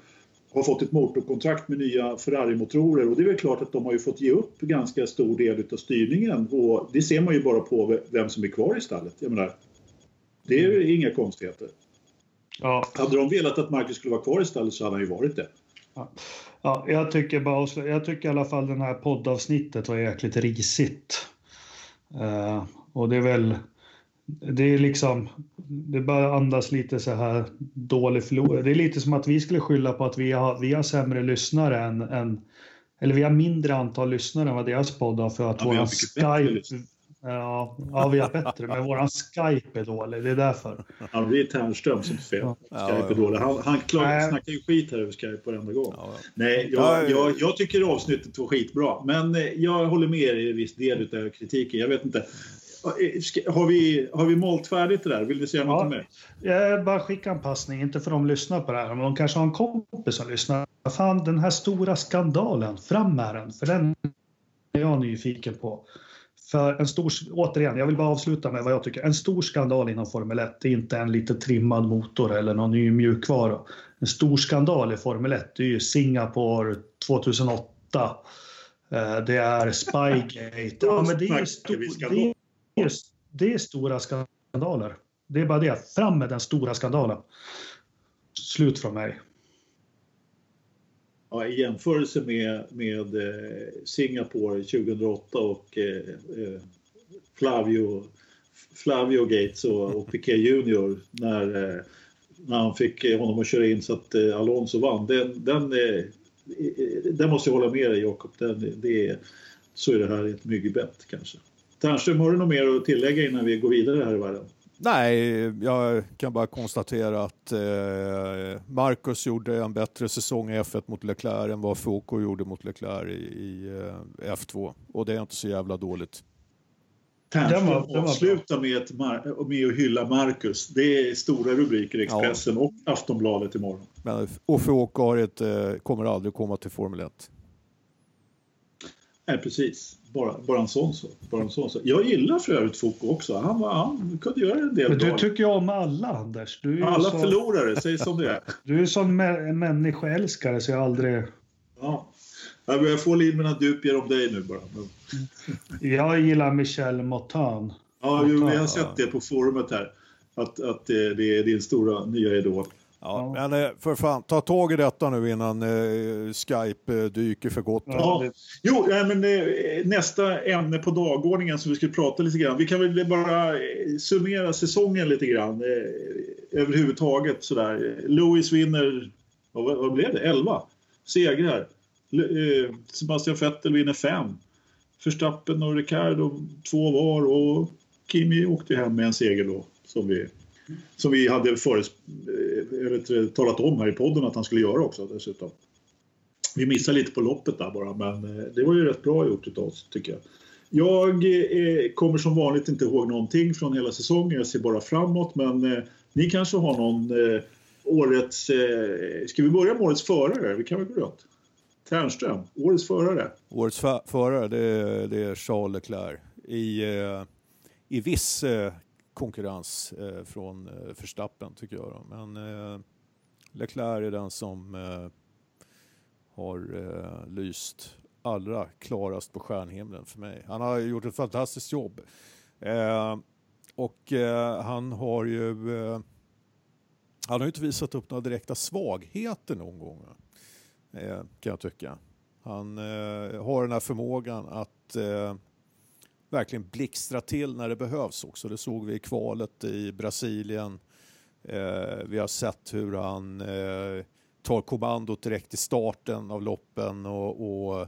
har fått ett motorkontrakt med nya Ferrari-motorer och det är väl klart att de har ju fått ge upp ganska stor del av styrningen och det ser man ju bara på vem som är kvar i stallet. Jag menar, det är ju inga konstigheter. Ja. Hade de velat att Marcus skulle vara kvar i stallet så hade han ju varit det. Ja. ja, jag tycker bara, jag tycker i alla fall den här poddavsnittet var jäkligt risigt. Uh, och det är väl det är liksom, det bara andas lite så här dålig förlorare. Det är lite som att vi skulle skylla på att vi har, vi har sämre lyssnare än, än eller vi har mindre antal lyssnare än vad deras podd har för att ja, våran Skype... Ja, ja, vi har bättre, men våran Skype är dålig. Det är därför. Ja, det är Ternström som är fel. Ja. Skype är dålig. Han, han klar, snackar ju skit här över Skype varenda gång. Ja. Nej, jag, jag, jag, tycker avsnittet var skitbra, men eh, jag håller med er i viss del av kritiken. Jag vet inte. Har vi, har vi målt färdigt det där? Vill du säga ja, något mer? Jag bara skicka en passning, inte för de lyssnar på det här, men de kanske har en kompis som lyssnar. Fan, den här stora skandalen, fram med den, för den är jag nyfiken på. För en stor, återigen, jag vill bara avsluta med vad jag tycker. En stor skandal inom Formel 1 det är inte en lite trimmad motor eller någon ny mjukvara. En stor skandal i Formel 1 det är ju Singapore 2008. Eh, det är Spygate. Ja, men det är, stor, det är, det är stora skandaler. Det är bara det. Fram med den stora skandalen. Slut från mig. Ja, I jämförelse med, med eh, Singapore 2008 och eh, eh, Flavio, Flavio Gates och, och Piquet Junior när, eh, när han fick honom att köra in så att Alonso vann. Den, den, den måste jag hålla med dig Jakob. så är det här ett myggbett kanske. Ternström, har du något mer att tillägga innan vi går vidare här i världen? Nej, jag kan bara konstatera att eh, Marcus gjorde en bättre säsong i F1 mot Leclerc än vad Foucault gjorde mot Leclerc i, i eh, F2. Och det är inte så jävla dåligt. Ternström avslutar med, med att hylla Marcus. Det är stora rubriker i Expressen ja. och Aftonbladet imorgon. Men, och Foucault eh, kommer aldrig komma till Formel 1. Nej, precis. Bara, bara, en sån så. bara en sån så. Jag gillar för övrigt Foucault också. Han, var, han kunde göra en del Men du bra. tycker om alla, Anders. Alla så... förlorare, säg som det är. Du är som en människoälskare så jag aldrig... Ja. Jag börjar få linorna dupier om dig nu bara. jag gillar Michel Motan. Ja, jag har sett det på forumet här. Att, att det, det är din stora nya idol. Ja, ja. Men eh, för fan, ta tag i detta nu innan eh, Skype eh, dyker för gott. Ja. Jo, men eh, nästa ämne på dagordningen som vi skulle prata lite grann. Vi kan väl bara eh, summera säsongen lite grann eh, överhuvudtaget sådär. Lewis vinner, vad, vad blev det, 11 segrar. Eh, Sebastian Vettel vinner 5. Verstappen och Ricardo två var och Kimi åkte hem med en seger då som vi som vi hade föres, eh, eller, talat om här i podden att han skulle göra också dessutom. Vi missade lite på loppet där bara, men eh, det var ju rätt bra gjort utav oss tycker jag. Jag eh, kommer som vanligt inte ihåg någonting från hela säsongen, jag ser bara framåt, men eh, ni kanske har någon eh, årets... Eh, ska vi börja med årets förare? Vi kan väl gå runt. Ternström, årets förare. Årets förare, det är, det är Charles Leclerc. I, eh, i viss eh, konkurrens eh, från eh, Verstappen tycker jag. Då. Men eh, Leclerc är den som eh, har eh, lyst allra klarast på stjärnhimlen för mig. Han har gjort ett fantastiskt jobb. Eh, och eh, han har ju eh, han har inte visat upp några direkta svagheter någon gång. Eh, kan jag tycka. Han eh, har den här förmågan att verkligen blixtra till när det behövs också. Det såg vi i kvalet i Brasilien. Eh, vi har sett hur han eh, tar kommandot direkt i starten av loppen och, och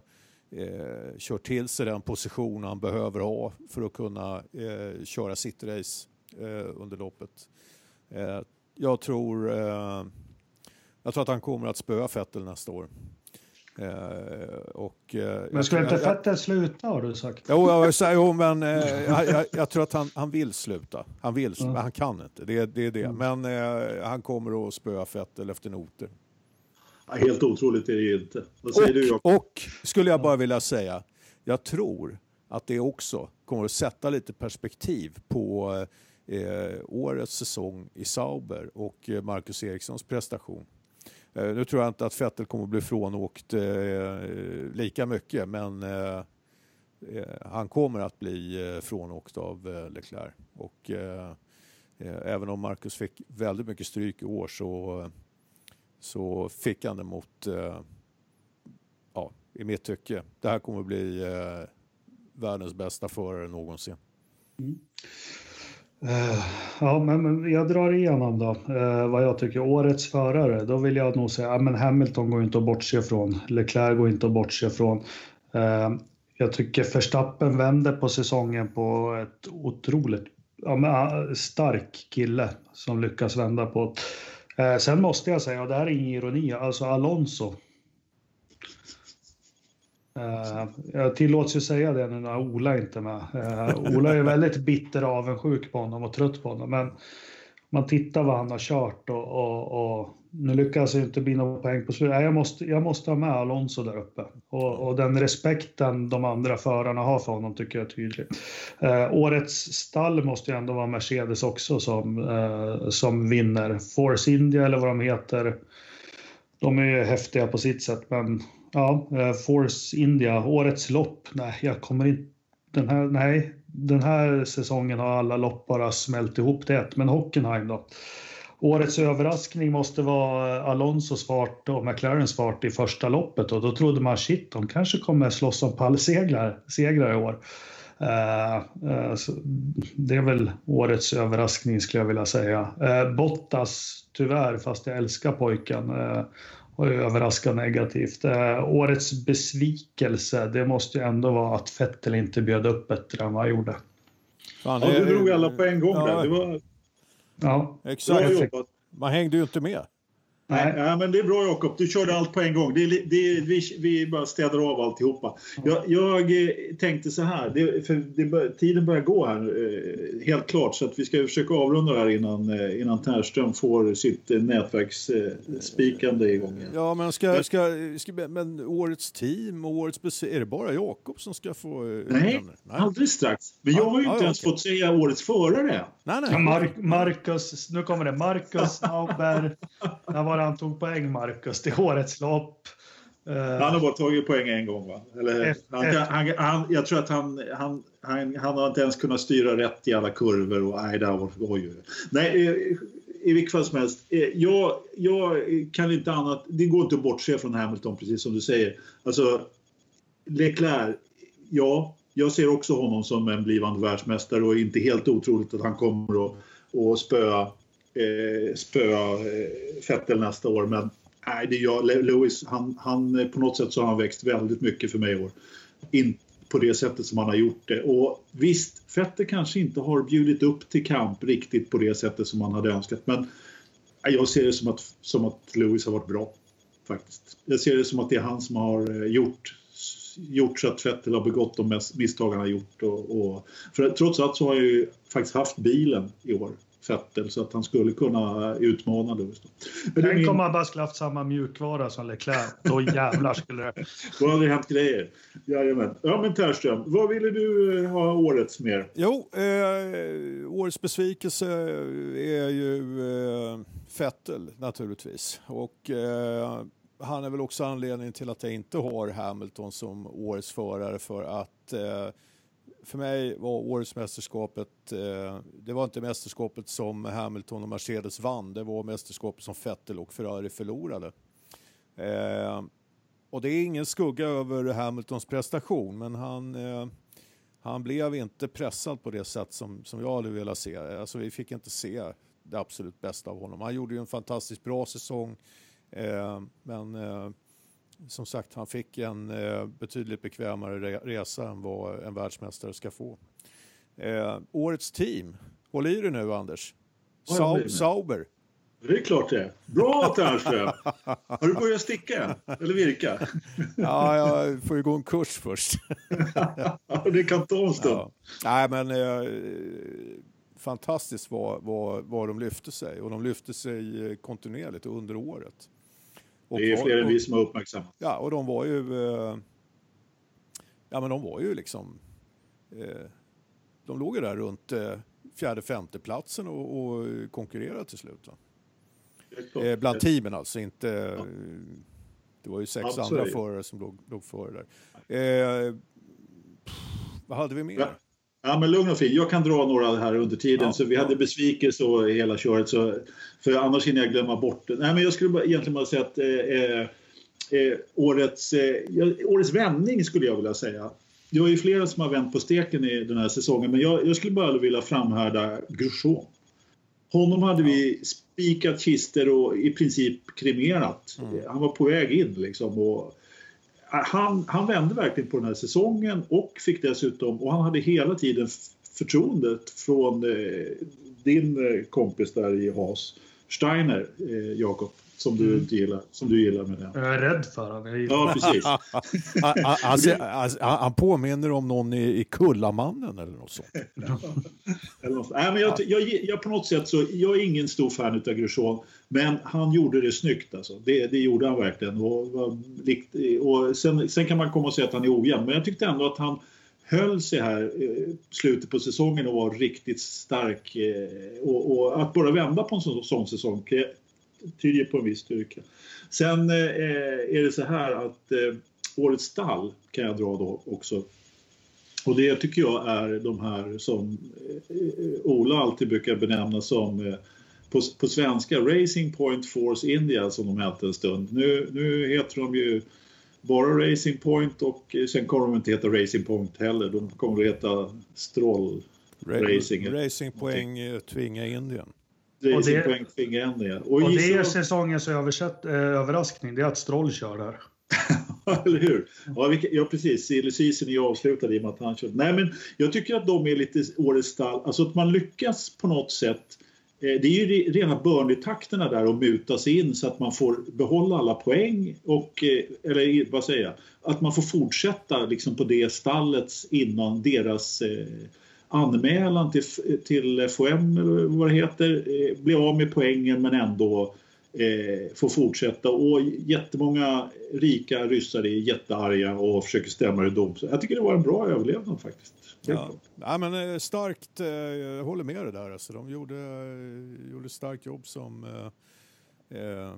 eh, kör till sig den position han behöver ha för att kunna eh, köra sitt race eh, under loppet. Eh, jag, tror, eh, jag tror att han kommer att spöa Vettel nästa år. Eh, och, eh, men ska inte Vettel sluta har du sagt? Jo, jag, säger, jo men eh, jag, jag, jag, tror att han, han vill sluta. Han vill, mm. men han kan inte. Det, det är det. Mm. Men eh, han kommer att spöa Vettel efter noter. Ja, helt otroligt är det inte. Vad säger och, du, Jakob? Och skulle jag bara vilja säga, jag tror att det också kommer att sätta lite perspektiv på eh, årets säsong i Sauber och Marcus Erikssons prestation. Eh, nu tror jag inte att Vettel kommer att bli frånåkt eh, lika mycket men eh, eh han kommer att bli eh, frånåkt av Leclerc. Och, även om Marcus fick väldigt mycket stryk i år så, så fick han det mot, ja, i mitt tycke, det här kommer att bli världens bästa förare någonsin. Mm. Eh, ja, men jag drar igenom då eh, vad jag tycker. Årets förare, då vill jag nog säga att ja, Hamilton går inte att bortse från. Leclerc går inte att bortse från. Eh, jag tycker Verstappen vänder på säsongen på ett otroligt ja, stark kille som lyckas vända på. Sen måste jag säga, och det här är ingen ironi, alltså Alonso Uh, jag tillåts ju säga det nu när Ola inte är med. Uh, Ola är väldigt bitter och avundsjuk på honom och trött på honom. Men man tittar vad han har kört och, och, och nu lyckas jag inte bli någon poäng på slutet. Jag måste, jag måste ha med Alonso där uppe. Och, och, den respekten de andra förarna har för honom tycker jag är tydlig. Uh, årets stall måste ju ändå vara Mercedes också som, som vinner. Force India eller vad de heter. De är ju häftiga på sitt sätt men Ja, eh, Force India, årets lopp. Nej, jag kommer inte... Den här, nej, den här säsongen har alla lopp bara smält ihop till ett. Men Hockenheim då? Årets överraskning måste vara Alonsos fart och McLarens fart i första loppet och då trodde man shit, de kanske kommer slåss om pallsegrar i år. Uh, uh, det är väl årets överraskning skulle jag vilja säga. Uh, Bottas, tyvärr, fast jag älskar pojken, och överraska negativt. Eh, årets besvikelse, det måste ju ändå vara att Fettel inte bjöd upp bättre än vad han gjorde. Fan, ja, du drog alla på en gång ja, där. Det var... Ja, exakt. Man hängde ju inte med. Nej, nej, men det är bra Jakob. Du körde allt på en gång. Det, det, vi, vi bara städar av alltihopa. Jag, jag eh, tänkte så här, det, för det, tiden börjar gå här eh, helt klart så att vi ska försöka avrunda det här innan, eh, innan Tärström får sitt nätverksspikande igång. Igen. Ja, men, ska, ska, ska, men årets team och årets är det bara Jakob som ska få? Nej, nej, alldeles strax. Men jag har ju inte ja, ens okay. fått säga årets förare. Nej, nej. Mar Marcus, nu kommer det. Marcus Sauber var han tog poäng, Marcus, till årets lopp. Han har bara tagit poäng en gång, va? Eller, han, han, han, jag tror att han, han, han, han har inte ens kunnat styra rätt i alla kurvor. Och, nej, det var, oj, nej, eh, i vilket fall som helst. Eh, jag, jag kan inte annat... Det går inte att bortse från Hamilton, precis som du säger. Alltså, Leclerc, ja, jag ser också honom som en blivande världsmästare och inte helt otroligt att han kommer att, att spöa eh, spöa eh, Fettel Vettel nästa år. Men nej, det jag, Lewis, han, han, eh, på något sätt så har han växt väldigt mycket för mig i år. In, på det sättet som han har gjort det. Och visst, Vettel kanske inte har bjudit upp till kamp riktigt på det sättet som han hade önskat. Men jag ser det som att, som att Lewis har varit bra. Faktiskt. Jag ser det som att det är han som har eh, gjort gjort så att Vettel har begått de misstag han har gjort. Och, och, för trots allt så har jag ju faktiskt haft bilen i år. Vettel så att han skulle kunna utmana Lewis. Tänk min... om han bara skulle haft samma mjukvara som Leclerc. Då jävlar skulle det... Då hade det hänt grejer. Jajamän. Ja men Tärström, vad ville du eh, ha årets mer? Jo, eh, årets besvikelse är ju eh, Vettel naturligtvis. Och eh, han är väl också anledningen till att jag inte har Hamilton som årets förare för att eh, för mig var årets mästerskapet, eh, det var inte mästerskapet som Hamilton och Mercedes vann, det var mästerskapet som Vettel och Ferrari förlorade. Eh, och det är ingen skugga över Hamiltons prestation, men han, eh, han blev inte pressad på det sätt som, som jag hade velat se. Alltså, vi fick inte se det absolut bästa av honom. Han gjorde ju en fantastiskt bra säsong, eh, men eh, som sagt, han fick en eh, betydligt bekvämare resa än vad en världsmästare ska få. Eh, årets team, håll i dig nu Anders. Sa Sauber. Det är klart det. Bra Tärnström! Har du börjat sticka eller virka? Ja, jag får ju gå en kurs först. det kan ta en stund. Ja. Nej, men eh, fantastiskt vad, vad, vad de lyfte sig och de lyfte sig eh, kontinuerligt under året. Och det är fler än vi som har uppmärksammat. Ja, och de var ju... Eh, ja, men de var ju liksom... Eh, de låg ju där runt eh, fjärde, femte platsen och, och konkurrerade till slut. Eh, bland teamen alltså, inte... Ja. Det var ju sex Absolut. andra förare som låg, låg före där. Eh, pff, vad hade vi mer? Ja. Men lugn och fin. Jag kan dra några här under tiden. Ja, så vi ja. hade besvikelse och hela köret. Så, för annars hinner jag glömma bort det. Nej, men jag skulle bara, egentligen bara säga att eh, eh, eh årets, eh, årets vändning skulle jag vilja säga. Det var ju flera som har vänt på steken i den här säsongen, men jag, jag skulle bara vilja framhärda Grosjean. Honom hade ja. vi spikat kister och i princip kremerat. Mm. Han var på väg in liksom. Och, han, han vände verkligen på den här säsongen och fick dessutom, och han hade hela tiden förtroendet från eh, din eh, kompis där i Haas, Steiner, eh, Jakob som du mm. inte gillar, som du gillar med det. Jag är rädd för honom. Ja, precis. han, han, han, påminner om någon i, i Kullamannen eller något sånt. eller något. Nej, men jag, jag, jag, på något sätt så, jag är ingen stor fan av Grosjean, men han gjorde det snyggt alltså. Det, det gjorde han verkligen. Och, och sen, sen kan man komma och säga att han är ojämn, men jag tyckte ändå att han höll sig här eh, slutet på säsongen och var riktigt stark. Eh, och, och, att bara vända på en sån, sån säsong tyder på en viss styrka. Sen eh, är det så här att eh, årets stall kan jag dra då också. Och det tycker jag är de här som eh, Ola alltid brukar benämna som på, på svenska Racing Point Force India som de hette en stund. Nu, nu heter de ju bara Racing Point och sen kommer de inte heta Racing Point heller. De kommer att heta Stroll Ra Racing. Racing Poäng Tvinga Indien. Det och det, poäng tvinga Och, och det är säsongens översätt, eh, överraskning, det är att Stroll kör där. Eller hur? Ja, vi, ja precis. Silly är ju avslutad i och med att han kör. Nej, men jag tycker att de är lite årets stall. Alltså att man lyckas på något sätt. Eh, det är ju rena Burnley-takterna där och muta sig in så att man får behålla alla poäng och, eh, eller vad säger jag, att man får fortsätta liksom på det stallets innan deras eh, anmälan till, till FOM, eller vad det heter, eh, bli av med poängen men ändå eh, får fortsätta. Och jättemånga rika ryssar är jättearga och försöker stämma det dom. Så jag tycker det var en bra överlevnad faktiskt. Ja. ja, men eh, starkt, eh, jag håller med dig där. Alltså, de gjorde, gjorde starkt jobb som eh,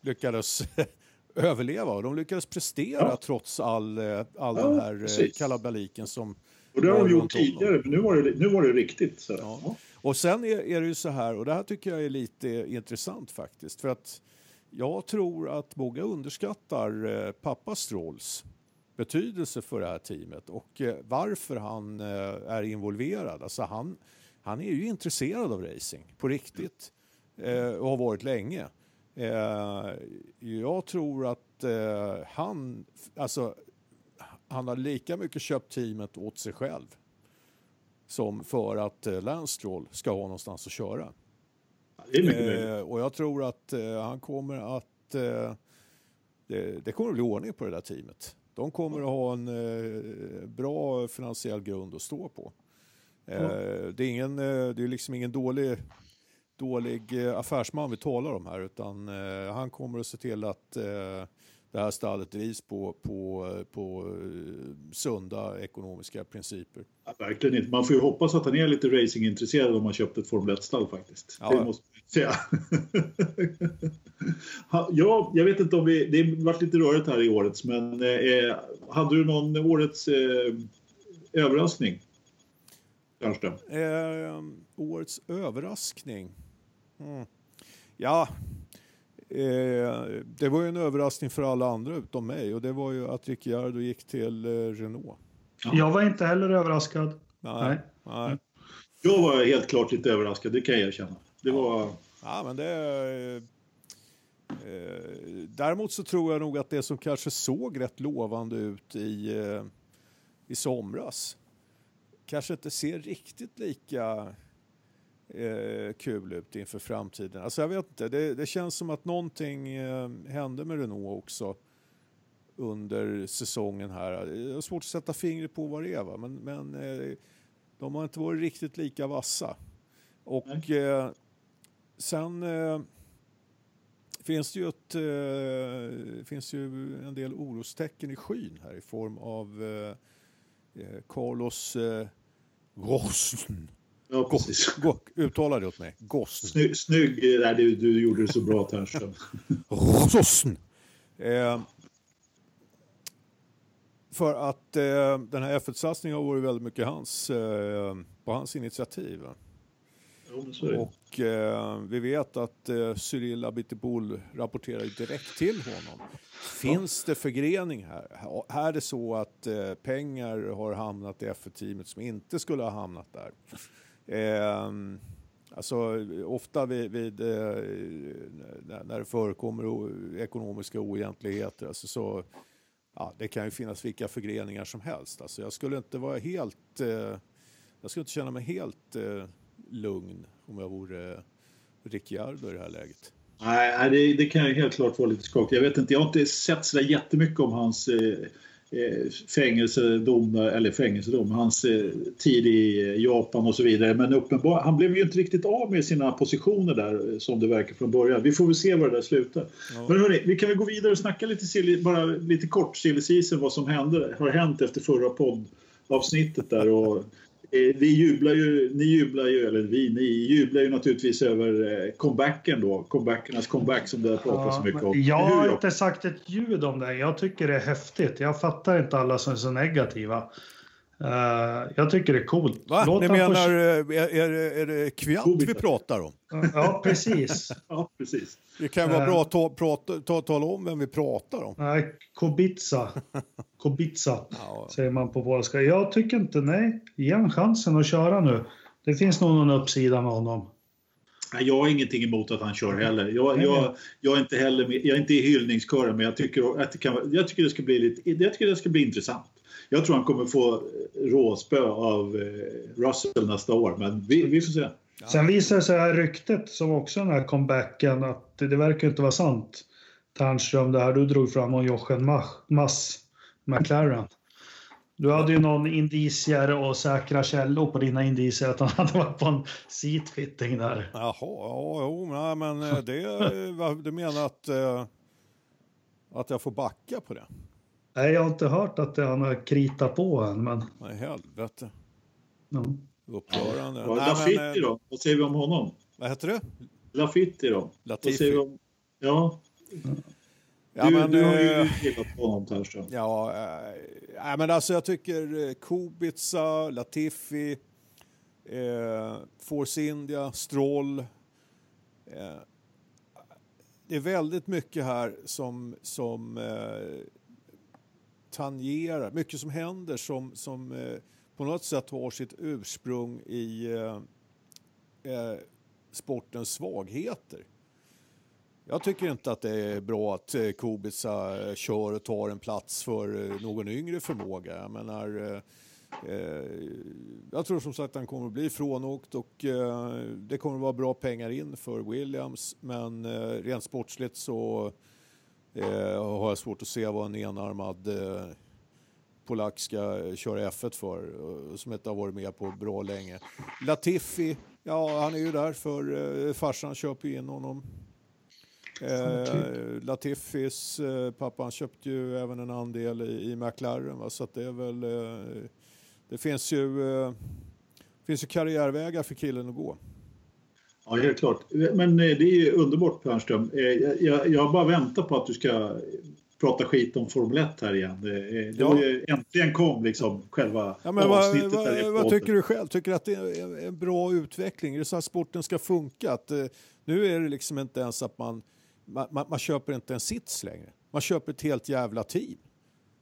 lyckades överleva och de lyckades prestera ja. trots all, all ja, den här precis. kalabaliken som och det har de gjort tidigare, men nu var det, nu var det riktigt. Så. Ja. Och sen är, är, det ju så här, och det här tycker jag är lite intressant faktiskt, för att jag tror att många underskattar eh, pappa Strolls betydelse för det här teamet och eh, varför han eh, är involverad. Alltså han, han är ju intresserad av racing på riktigt eh, och har varit länge. Eh, jag tror att eh, han, alltså han har lika mycket köpt teamet åt sig själv som för att eh, Lance Stroll ska ha någonstans att köra. Eh, och jag tror att eh, han kommer att... Eh, det, det, kommer att bli ordning på det där teamet. De kommer att ha en eh, bra finansiell grund att stå på. Mm. Det är, ingen, det är liksom ingen dålig, dålig affärsman vi talar om här utan han kommer att se till att det här stallet drivs på, på, på eh, sunda ekonomiska principer. Ja, verkligen inte. Man får ju hoppas att han är lite racingintresserad om man köpt ett Formel 1-stall faktiskt. Ja. Det måste man säga. ja, jag vet inte om vi... Det har varit lite rörigt här i årets, men eh, hade du någon årets eh, överraskning? Kanske? Eh, årets överraskning? Mm. Ja, Eh, det var ju en överraskning för alla andra utom mig och det var ju att Ricciardo gick till eh, Renault. Ja. Jag var inte heller överraskad. Nej, nej. nej. Jag var helt klart lite överraskad, det kan jag erkänna. Det var... Ja, men det... Eh, däremot så tror jag nog att det som kanske såg rätt lovande ut i, eh, i somras kanske inte ser riktigt lika eh, kul ut inför framtiden. Alltså jag vet inte, det, det känns som att någonting eh, hände med Renault också under säsongen här. Jag har svårt att sätta fingret på vad det är, va? men, men eh, de har inte varit riktigt lika vassa. Och eh, sen eh, finns det ju, ett, eh, finns ju en del orostecken i skyn här i form av eh, Carlos Gosn. Ja, precis. Go, go, uttala det åt mig. Gosn. Snygg, snygg nej, du, du gjorde det så bra Ternström. Gosn. Eh, för att eh, den här F1-satsningen har varit väldigt mycket hans, eh, på hans initiativ. Jo, och eh, vi vet att eh, Cyril Abiteboul rapporterar direkt till honom. Finns det förgrening här? Här är det så att eh, pengar har hamnat i F1-teamet som inte skulle ha hamnat där. Eh, alltså ofta vid, vid eh, när det förekommer ekonomiska oegentligheter alltså så ja, det kan ju finnas vilka förgreningar som helst. Alltså jag skulle inte vara helt, eh, jag skulle inte känna mig helt eh, lugn om jag vore Ricciardo i det här läget. Nej, det, det kan ju helt klart vara lite skakigt. Jag vet inte, jag har inte sett så där jättemycket om hans eh fängelsedom, eller fängelsedom, hans eh, tid i Japan och så vidare. Men uppenbar, han blev ju inte riktigt av med sina positioner där eh, som det verkar från början. Vi får väl se var det där slutar. Ja. Men hörni, vi kan väl gå vidare och snacka lite, silly, bara lite kort silly season, vad som hände, har hänt efter förra poddavsnittet där. Och, Eh, vi jublar ju, ni jublar ju, eller vi, ni jublar ju naturligtvis över eh, comebacken då, comebackernas comeback som det har pratats ja, så mycket om. Jag har inte sagt ett ljud om det. Jag tycker det är häftigt. Jag fattar inte alla som är så negativa. Uh, jag tycker det är coolt. Va? Låt Ni menar, få... är, är, är det Kviat vi pratar om? Ja, precis. ja, precis. Det kan vara uh, bra att ta, prata, ta, tala om vem vi pratar om. Nej. Kubica ja. säger man på polska. Jag tycker inte, nej, ge honom chansen att köra nu. Det finns nog någon uppsida med honom. Jag har ingenting emot att han kör heller. Jag, jag, jag är inte heller med, jag är inte i hyllningskören men jag tycker att det, kan, jag tycker det ska bli lite, jag tycker det ska bli intressant. Jag tror han kommer få råspö av eh, Russell nästa år, men vi, vi får se. Sen visar det sig här ryktet som också den här comebacken att det verkar inte vara sant. Ternström, det här du drog fram om Jochen Mass, McLaren. Du hade ju någon indicier och säkra källor på dina indicier att han hade varit på en seatfitting där. Jaha, ja, jo, nej, men eh, det, du menar att, eh, att jag får backa på det? Nej, jag har inte hört att han har kritat på än, men... Nej, helvete. Ja. Upprörande. Ja, Lafitti då? Vad säger vi om honom? Vad heter du? Lafitti då? Latifi. Vad säger vi om... Ja. Ja, du, men, du har ju äh, gillat honom Ternström. Ja, äh, men alltså jag tycker Kubica, Latifi, eh, Force India, Stroll. Eh, det är väldigt mycket här som, som eh, tangerar, mycket som händer som, som eh, på något sätt har sitt ursprung i eh, eh, sportens svagheter. Jag tycker inte att det är bra att eh, Kubica eh, kör och tar en plats för eh, någon yngre förmåga. Jag menar, eh, eh, jag tror som sagt att han kommer att bli frånåkt och eh, det kommer att vara bra pengar in för Williams. Men rent sportsligt så har jag svårt att se vad en enarmad polack ska köra F1 för, som inte har varit med på bra länge. Latifi, ja han är ju där för farsan köper ju in honom Eh, Latifis eh, pappa han köpte ju även en andel i, i McLaren va? så att det är väl eh, det finns ju, eh, finns ju karriärvägar för killen att gå. Ja, helt klart. Men eh, det är ju underbart Pernström. Eh, jag, jag bara väntar på att du ska prata skit om Formel 1 här igen. Det, det ja. ju, äntligen kom liksom själva ja, men avsnittet. Vad, vad, vad tycker du själv? Tycker du att det är en bra utveckling? Är det så att sporten ska funka? Att, nu är det liksom inte ens att man man, man, man, köper inte en sits längre. Man köper ett helt jävla team.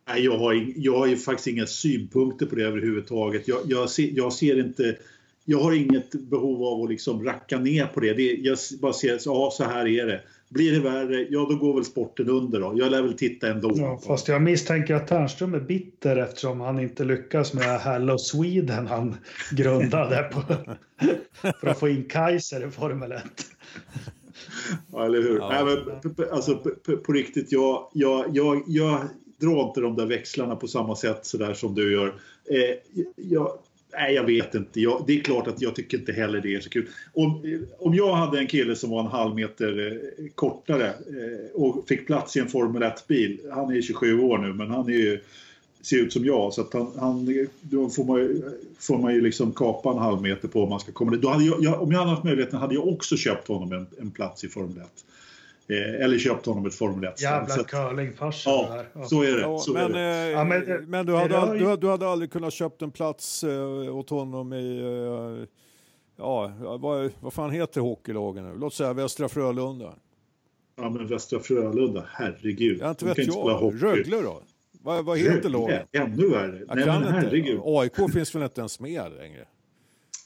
Nej, jag har, jag har faktiskt inga synpunkter på det överhuvudtaget. Jag, jag, ser, jag ser inte jag har inget behov av att liksom racka ner på det. det jag bara ser, ja så här är det. Blir det värre, ja då går väl sporten under då. Jag lär väl titta ändå. Ja, fast jag misstänker att Ternström är bitter eftersom han inte lyckas med Hello Sweden han grundade på, för att få in Kaiser i Formel 1. Ja, eller hur? Ja. Nej, men, alltså, på, på, riktigt, jag, jag, jag, jag drar inte de där växlarna på samma sätt så där som du gör. Eh, jag, Nej, jag vet inte. Jag, det är klart att jag tycker inte heller det är så kul. Om, om jag hade en kille som var en halv meter eh, kortare eh, och fick plats i en Formel 1-bil. Han är 27 år nu, men han är ju, ser ut som jag. Så att han, han, då får man, får man ju liksom kapa en halv meter på om man ska komma dit. hade jag, jag, om jag hade haft möjligheten hade jag också köpt honom en, en plats i Formel 1. Eh, eller köpt honom ett Formel 1 Jävla curlingfarsa ja, ja, så är det. Ja, så men, är det. Eh, ja, men, men, du, hade, all, du, du, hade aldrig kunnat köpt en plats eh, åt honom i, eh, ja, vad, vad fan heter hockeylagen nu? Låt säga Västra Frölunda. Ja, men Västra Frölunda, herregud. Jag inte vet jag. Rögle då? Vad, vad heter laget? Ännu värre. Jag nej, men herregud. AIK finns väl inte ens med längre?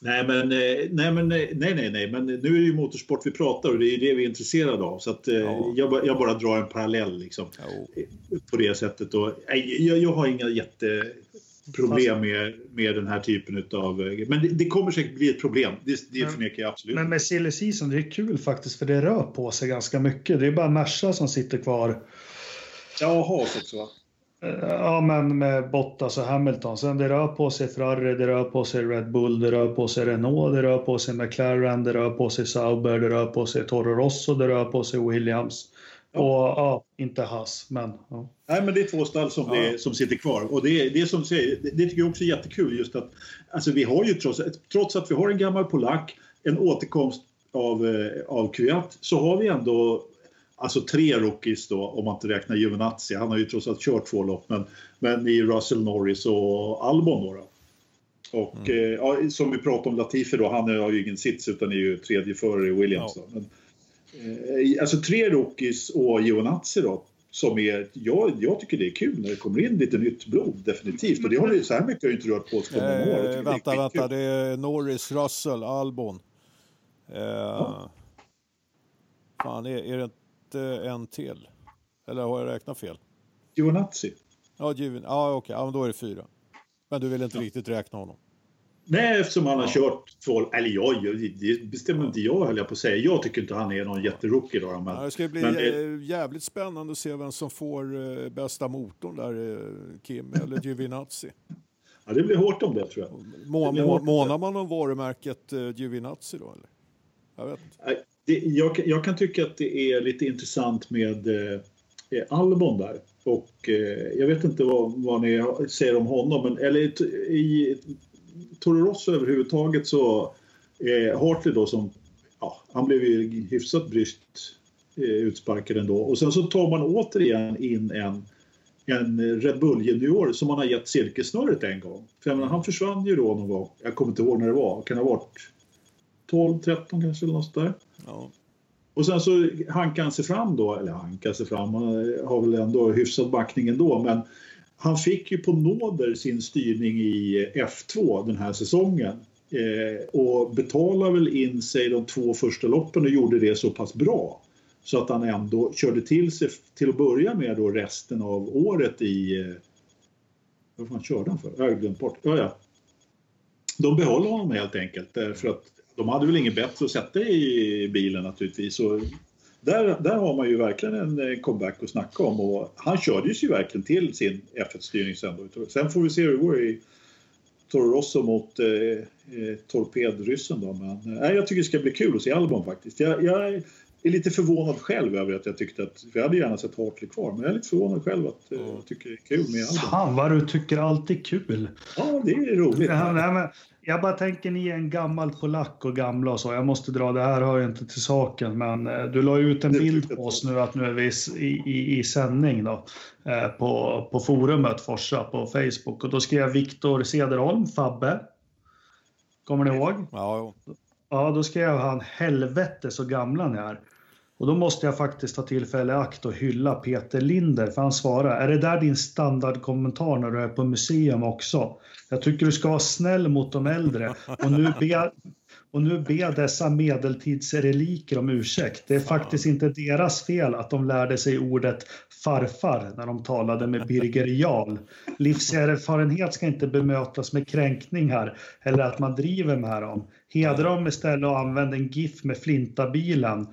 Nej men, eh, nej, men, nej, nej, nej, men nu är det ju motorsport vi pratar och det är det vi är intresserade av. Så att, eh, ja. jag, jag, bara drar en parallell liksom, ja. på det sättet. Och, jag, jag har inga jätteproblem med, med den här typen av... Men det, det kommer säkert bli ett problem, det, det förnekar jag absolut. Men med silly season, det är kul faktiskt för det rör på sig ganska mycket. Det är bara Merca som sitter kvar. Ja, Haas också va? Ja, men med Bottas och Hamilton. Sen det rör på sig Ferrari, det rör på sig Red Bull, det rör på sig Renault, det rör på sig McLaren, det rör på sig Sauber, det rör på sig Toro Rosso, det rör på sig Williams. Ja. Och ja, inte Haas, men... Ja. Nej, men det är två stall som, ja. det, som sitter kvar. Och det, det, som säger, det, det tycker jag också är jättekul just att alltså vi har ju trots, trots att vi har en gammal polack, en återkomst av, eh, av Kvyat, så har vi ändå alltså tre rookies då om man inte räknar Giovinazzi. Han har ju trots allt kört två lopp men, men i Russell Norris och Albon då. då. Och mm. eh, ja, som vi pratade om Latifi då, han har ju ingen sits utan är ju tredje före i Williams. Ja. Men, eh, alltså tre rookies och Giovinazzi då som är, jag, jag tycker det är kul när det kommer in lite nytt blod, definitivt. Och det har så här mycket har ju inte rört på oss på många år. Eh, vänta, det vänta, det är Norris, Russell, Albon. Eh, ja. Fan, är, är det inte en till? Eller har jag räknat fel? Giovinazzi. Ja, Givin. ja okej, ja, då är det fyra. Men du vill inte ja. riktigt räkna honom? Nej, eftersom han har ja. kört två... Eller jag, det bestämmer inte jag höll jag på att säga. Jag tycker inte han är någon jätterookie då. Men, ja, det ska bli men det... jävligt spännande att se vem som får eh, bästa motorn där, eh, Kim eller Giovinazzi. Ja, det blir hårt om det tror jag. Må, må, månar man om varumärket eh, Giovinazzi då? Eller? Jag vet inte det, jag, jag, kan tycka att det är lite intressant med eh, Albon där. Och eh, jag vet inte vad, vad ni säger om honom, men eller i, i Toro Rosso överhuvudtaget så eh, Hartley då som, ja, han blev ju hyfsat bryskt eh, utsparkad ändå. Och sen så tar man återigen in en en Red Bull junior som man har gett silkessnöret en gång. För menar, han försvann ju då någon gång, jag kommer inte ihåg när det var, kan det ha varit 12, 13 kanske eller något där. Ja. Och sen så hankar han sig fram då, eller hankar sig fram, han har väl ändå hyfsad backning ändå, men han fick ju på nåder sin styrning i F2 den här säsongen eh, och betalade väl in sig de två första loppen och gjorde det så pass bra så att han ändå körde till sig till att börja med då resten av året i... Eh, vad fan körde han för? Jag har glömt bort. Ja, ja. De behåller honom helt enkelt eh, därför att de hade väl inget bättre att sätta i bilen naturligtvis. Och där, där har man ju verkligen en eh, comeback att snacka om och han körde ju verkligen till sin F1-styrning sen. Då. Sen får vi se hur det går i Toro Rosso mot eh, eh, torpedryssen då. Men eh, jag tycker det ska bli kul att se Albon faktiskt. Jag, jag är lite förvånad själv över att jag tyckte att, för jag hade gärna sett Hartley kvar, men jag är lite förvånad själv att eh, jag tycker det är kul med Albon. Fan vad du tycker allt är kul! Ja, det är roligt. Ja, nej, men, jag bara tänker, ni är en gammal polack och gamla och så. Jag måste dra, det här hör ju inte till saken, men eh, du la ut en bild på oss nu att nu är vi i, i, i sändning då, eh, på, på forumet Forsa på Facebook och då skrev Viktor Cederholm, Fabbe. Kommer ni ihåg? Ja. Ja, då skrev han helvete så gamla ni är. Och då måste jag faktiskt ta tillfälle i akt och hylla Peter Linder, för han svarar, är det där din standardkommentar när du är på museum också? Jag tycker du ska vara snäll mot de äldre och nu be, och nu be dessa medeltidsreliker om ursäkt. Det är faktiskt inte deras fel att de lärde sig ordet farfar när de talade med Birger Jarl. Livserfarenhet ska inte bemötas med kränkningar eller att man driver med dem. Hedra dem istället och använd en GIF med Flintabilen.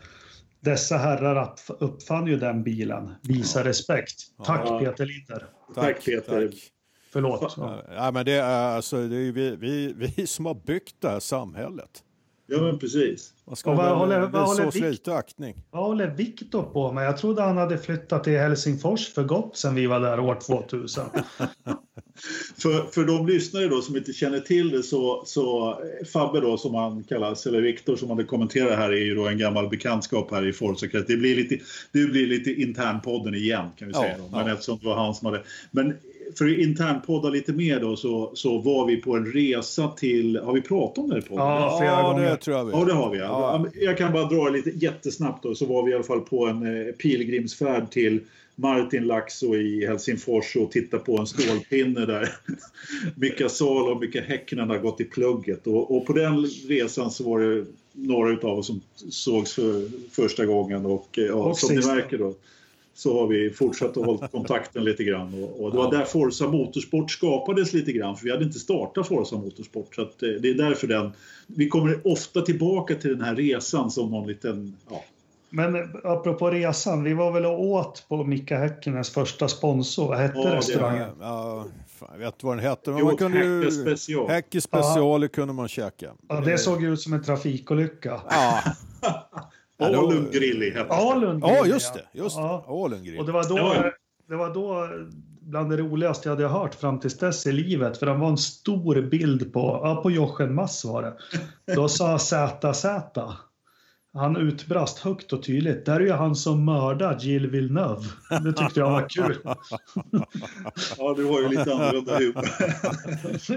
Dessa herrar uppfann ju den bilen. Visa respekt. Tack ja. Peter Linder. Tack, Peter. Tack. Förlåt. Ja, men det är, alltså, det är vi, vi, vi som har byggt det här samhället. Ja, men precis. Man ska vad, håller, vad håller så lite aktning. Vad håller Viktor på med? Jag trodde han hade flyttat till Helsingfors för gott sen vi var där år 2000. för, för de lyssnare då som inte känner till det så, så Fabbe då som han kallas, eller Viktor som han kommenterar här är ju då en gammal bekantskap här i Forza Det blir lite, det blir lite internpodden igen kan vi säga. Ja, men ja. eftersom det var han som hade... Men för att internpodda lite mer då så, så var vi på en resa till, har vi pratat om det på Ja, flera ja, gånger. det tror jag vi Ja, det har vi. Ja. Jag kan bara dra lite jättesnabbt då, så var vi i alla fall på en eh, pilgrimsfärd till Martin Laxo i Helsingfors och titta på en stålpinne där Mika Salo och Mika Häkkinen har gått i plugget. Och, och, på den resan så var det några av oss som sågs för första gången och, ja, och som ni märker då så har vi fortsatt att hålla kontakten lite grann. Och, och det var där Forza Motorsport skapades lite grann, för vi hade inte startat Forza Motorsport. Så att, eh, det är därför den... Vi kommer ofta tillbaka till den här resan som någon liten... Ja. Men apropå resan, vi var väl och åt på Mika Häkkinens första sponsor. Vad hette ja, restaurangen? Ja, jag vet vad den hette. Men jo, man kunde ju, special. Häcke special kunde man käka. Ja, det såg ut som en trafikolycka. Ja. Alun Grilli hette Alun Ja, just det. Just ja. Alun Och det var, då, det var då bland det roligaste jag hade hört fram till dess i livet. För det var en stor bild på, ja, på Jochen Mass var det. Då sa ZZ han utbrast högt och tydligt. Där är ju han som mördar Jill Villeneuve. Det tyckte jag var kul. ja, du har ju lite annorlunda humor.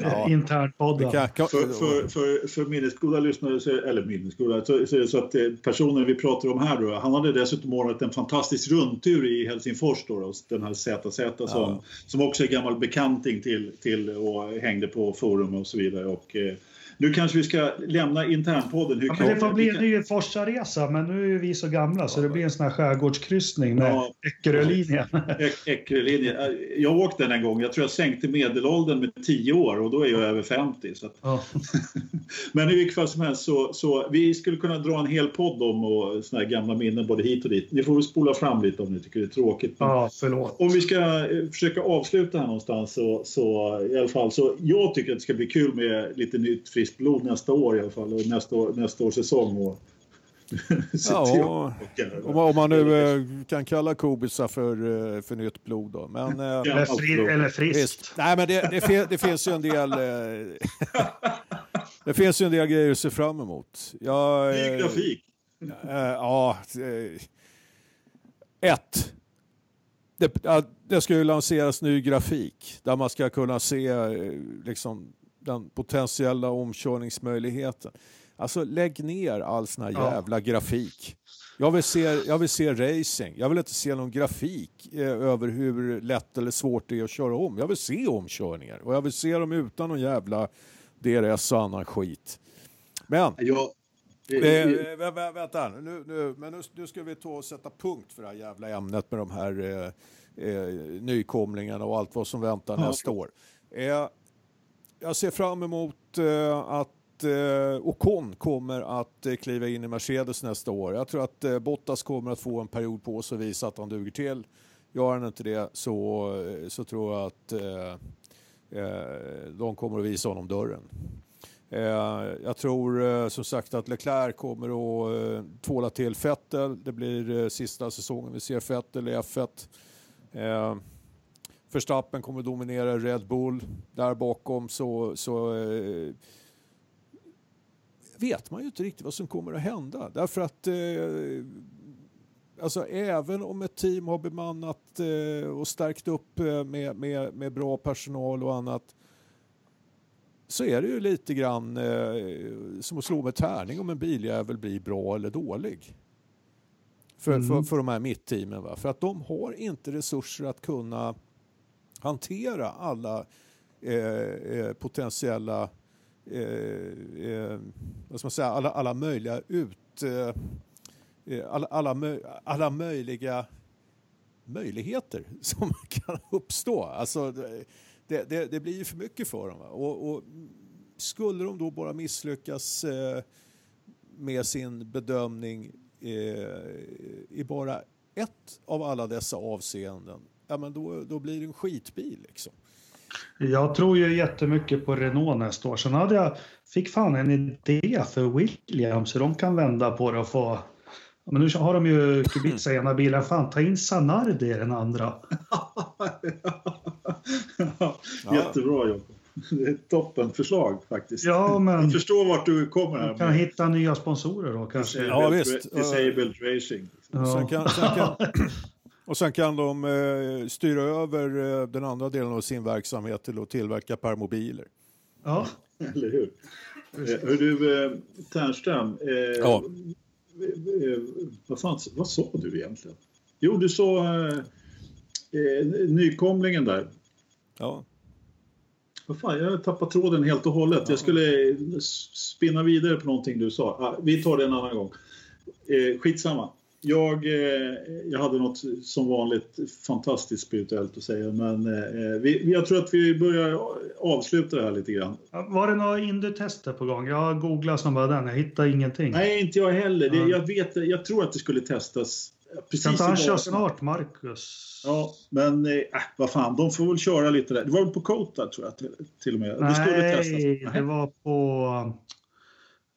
ja. Internpodden. För, för, för, för minnesgoda lyssnare, eller minnesgoda, så, så är det så att eh, personen vi pratar om här då, han hade dessutom ordnat en fantastisk rundtur i Helsingfors då, då den här ZZ som, ja. som också är gammal bekanting till, till och hängde på forum och så vidare. Och, eh, nu kanske vi ska lämna internpodden. Hur ja, det får bli en ny Forsa-resa, men nu är vi så gamla så det blir en sån här skärgårdskryssning med ja, Eckerölinjen. Eckerölinjen. Jag åkte den en gång. Jag tror jag sänkte medelåldern med 10 år och då är jag över 50. Så ja. men i vilket fall som helst så, så vi skulle kunna dra en hel podd om och såna här gamla minnen både hit och dit. Ni får väl spola fram lite om ni tycker det är tråkigt. ja, förlåt. Om vi ska eh, försöka avsluta här någonstans så, så i alla fall så jag tycker att det ska bli kul med lite nytt friskt friskt blod nästa år i alla fall och nästa, år, nästa års säsong. Och ja, om, om man nu eh, kan kalla kobisar för, eh, för nytt blod då. Men, eh, eller, fri, eller friskt. Nej, men det, det, det, finns ju en del... det finns ju en del grejer att se fram emot. Jag, Ny grafik. ja, ett. Det, det ska ju lanseras ny grafik där man ska kunna se liksom, den potentiella omkörningsmöjligheten. Alltså lägg ner all sån här jävla ja. grafik. Jag vill, se, jag vill se racing. Jag vill inte se någon grafik eh, över hur lätt eller svårt det är att köra om. Jag vill se omkörningar och jag vill se dem utan någon jävla DRS och annan skit. Men... Ja. Eh, vä vänta, nu, nu, men nu, nu, ska vi ta och sätta punkt för det här jävla ämnet med de här eh, eh, nykomlingarna och allt vad som väntar ja. nästa år. Eh, jag ser fram emot eh, att eh, Ocon kommer att eh, kliva in i Mercedes nästa år. Jag tror att eh, Bottas kommer att få en period på sig att visa att han duger till. Gör han inte det så, så tror jag att eh, de kommer att visa honom dörren. Jag tror som sagt att Leclerc kommer att tvåla till Vettel. Det blir sista säsongen vi ser Vettel i F1. Verstappen kommer dominera Red Bull. Där bakom så, så eh, vet man ju inte riktigt vad som kommer att hända. Därför att eh, alltså, även om ett team har bemannat eh, och stärkt upp eh, med, med, med bra personal och annat så är det ju lite grann eh, som att slå med tärning om en biljävel blir bra eller dålig. för, mm. för, för de här mittteamen. Va? För att de har inte resurser att kunna hantera alla eh, eh potentiella eh, eh, vad ska man säga, alla, alla möjliga ut eh, eh alla, alla, alla möjliga möjligheter som kan uppstå. Alltså, det, det, det blir ju för mycket för dem. Och, och, skulle de då bara misslyckas eh, med sin bedömning eh, i bara ett av alla dessa avseenden, ja, men då, då blir det en skitbil. Liksom. Jag tror ju jättemycket på Renault nästa år. Sen hade jag, fick fan en idé för Williams hur de kan vända på det och få men nu har de ju Kubica i ena bilen. Fan, ta in Sanardi i den andra. Jättebra jobb. Det är ett toppenförslag faktiskt. Ja, men... Jag förstår vart du kommer här. kan hitta nya sponsorer då kanske. Ja, visst. Disabled Racing. Ja. Sen kan, sen kan, och sen kan de eh, styra över eh, den andra delen av sin verksamhet till att tillverka permobiler. Ja. Eller hur? Eh, hör du, eh, Ternström. Eh, ja. Eh, vad, fan, vad sa du egentligen? Jo, du sa eh, eh, nykomlingen där. Ja. Vad fan, jag har tappat tråden helt och hållet. Ja. Jag skulle spinna vidare på någonting du sa. Ah, vi tar det en annan gång. Eh, skitsamma. Jag, eh, jag hade något som vanligt fantastiskt spirituellt att säga men eh, vi, jag tror att vi börjar avsluta det här lite grann. Var det några Indy-tester på gång? Jag googlade som bara den, jag hittade ingenting. Nej, inte jag heller. Det, jag, vet, jag tror att det skulle testas precis Kan inte han köra snart, Marcus? Ja, men äh, vad fan, de får väl köra lite där. Det var väl på Kota tror jag till, till och med. Nej, det skulle testas. det var på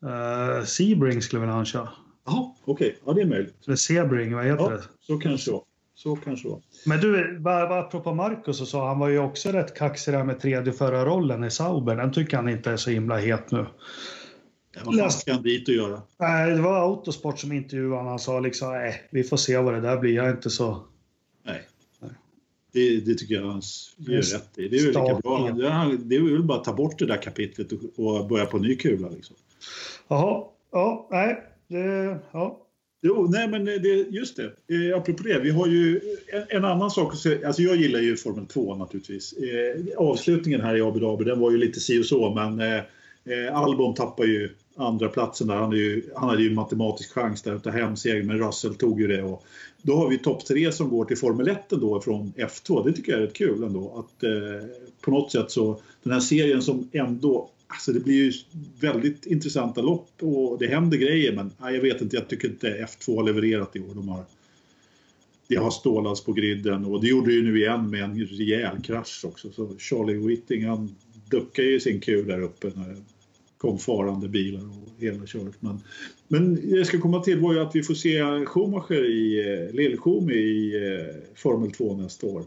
uh, Sebring skulle väl han köra. Jaha, okej. Okay. Ja, det är möjligt. Eller Sebring, vad heter ja, det? Så kanske det så kanske det var. Men du, bara, apropå Marcus så sa han var ju också rätt kaxig där med tredje förra rollen i Sauber. Den tycker han inte är så himla het nu. vad fan ska han dit och göra? Nej, det var Autosport som intervjuade honom. Han sa liksom, nej, vi får se vad det där blir. Jag är inte så... Nej. nej. Det, det, tycker jag han gör rätt i. Det är lika bra. Det är väl bara att ta bort det där kapitlet och, börja på ny kula liksom. Jaha, ja, nej. Det, ja. Jo, nej men det, just det. Eh, apropå det, vi har ju en, en annan sak. Alltså jag gillar ju Formel 2 naturligtvis. Eh, avslutningen här i Abu Dhabi, den var ju lite si och så, men eh, eh Albon tappar ju andra platsen där. Han, är ju, han hade ju matematisk chans där att ta hem segern, men Russell tog ju det. Och då har vi topp tre som går till Formel 1 ändå från F2. Det tycker jag är rätt kul ändå. Att eh, på något sätt så, den här serien som ändå Alltså det blir ju väldigt intressanta lopp och det händer grejer men nej, jag vet inte, jag tycker inte F2 har levererat i år. De har, det har stålats på griden och det gjorde det ju nu igen med en rejäl krasch också. Så Charlie Whitting han duckade ju sin kul där uppe när det kom farande bilar och hela köret. Men, men jag ska komma till var ju att vi får se Schumacher i, eh, lill i eh, Formel 2 nästa år.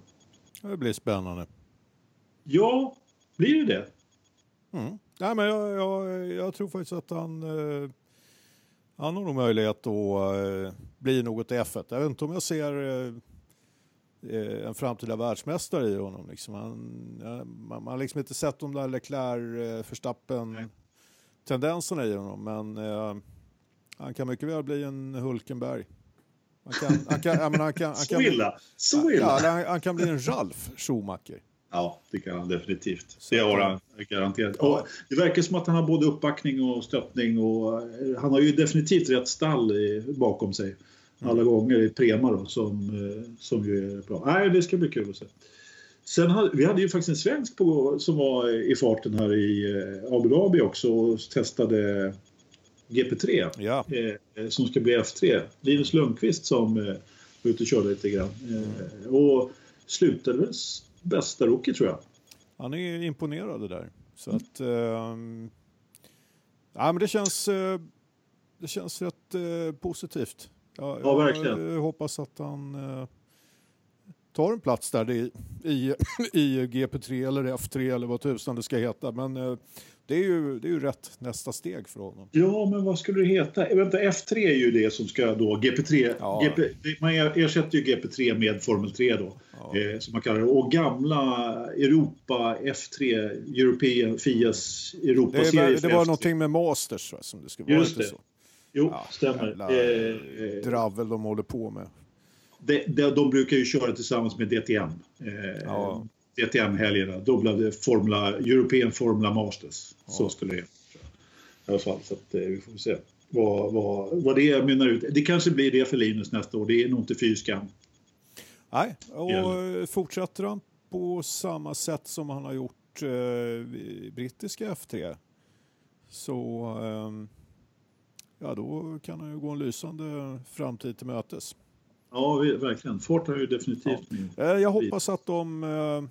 Det blir spännande. Ja, blir det det? Mm. Nej, men jag, jag, jag, tror faktiskt att han, eh, han har nog möjlighet att eh, bli något i F1. Jag vet inte om jag ser eh, eh en framtida världsmästare i honom. Liksom. Han, man, man har liksom inte sett de där Leclerc-Förstappen-tendenserna i honom, men eh, han kan mycket väl bli en Hulkenberg. Han kan, han kan, han kan, han kan, så illa! Så illa! Ja, han, han kan bli en Ralf Schumacher. Ja, det kan han definitivt. Det har han garanterat. Och det verkar som att han har både uppbackning och stöttning och eh, han har ju definitivt rätt stall bakom sig alla mm. gånger i Prema då, som, eh, som ju är bra. Nej, det ska bli kul att se. Sen hade, vi hade ju faktiskt en svensk på, som var i farten här i eh, Abu Dhabi också och testade GP3 ja. eh, som ska bli F3. Linus Lundqvist som eh, var ute och körde lite grann. Eh, och slutade bästa rookie tror jag. Han är imponerad där. Så att... Eh, ja, men det känns, eh, det känns rätt eh, positivt. Jag, ja, verkligen. Jag hoppas att han eh, tar en plats där i, i, i GP3 eller F3 eller vad tusan det ska heta. Men eh, det är, ju, det är ju rätt nästa steg för honom. Ja, men vad skulle det heta? Eh, vänta, F3 är ju det som ska då, GP3, ja. GP, man ersätter ju GP3 med Formel 3 då, ja. eh, som man kallar det. Och gamla Europa F3, European, Fias Europaserie. Det, det var någonting med Masters va, som det skulle vara. Just det. Så. Jo, ja, stämmer. Jävla eh, dravel de håller på med. De, de, de, brukar ju köra tillsammans med DTM. Eh, ja. DTM-helgerna. Då blev det Formula, European Formula Masters. Ja. Så skulle det I alla fall, så att, eh, vi får se vad, vad, vad det mynnar ut. Det kanske blir det för Linus nästa år. Det är nog inte fy skam. Nej, och fortsätter han på samma sätt som han har gjort eh, brittiska F3 så eh, ja, då kan han ju gå en lysande framtid till mötes. Ja, verkligen. Fort har ju definitivt ja. Eh, jag hoppas att de eh,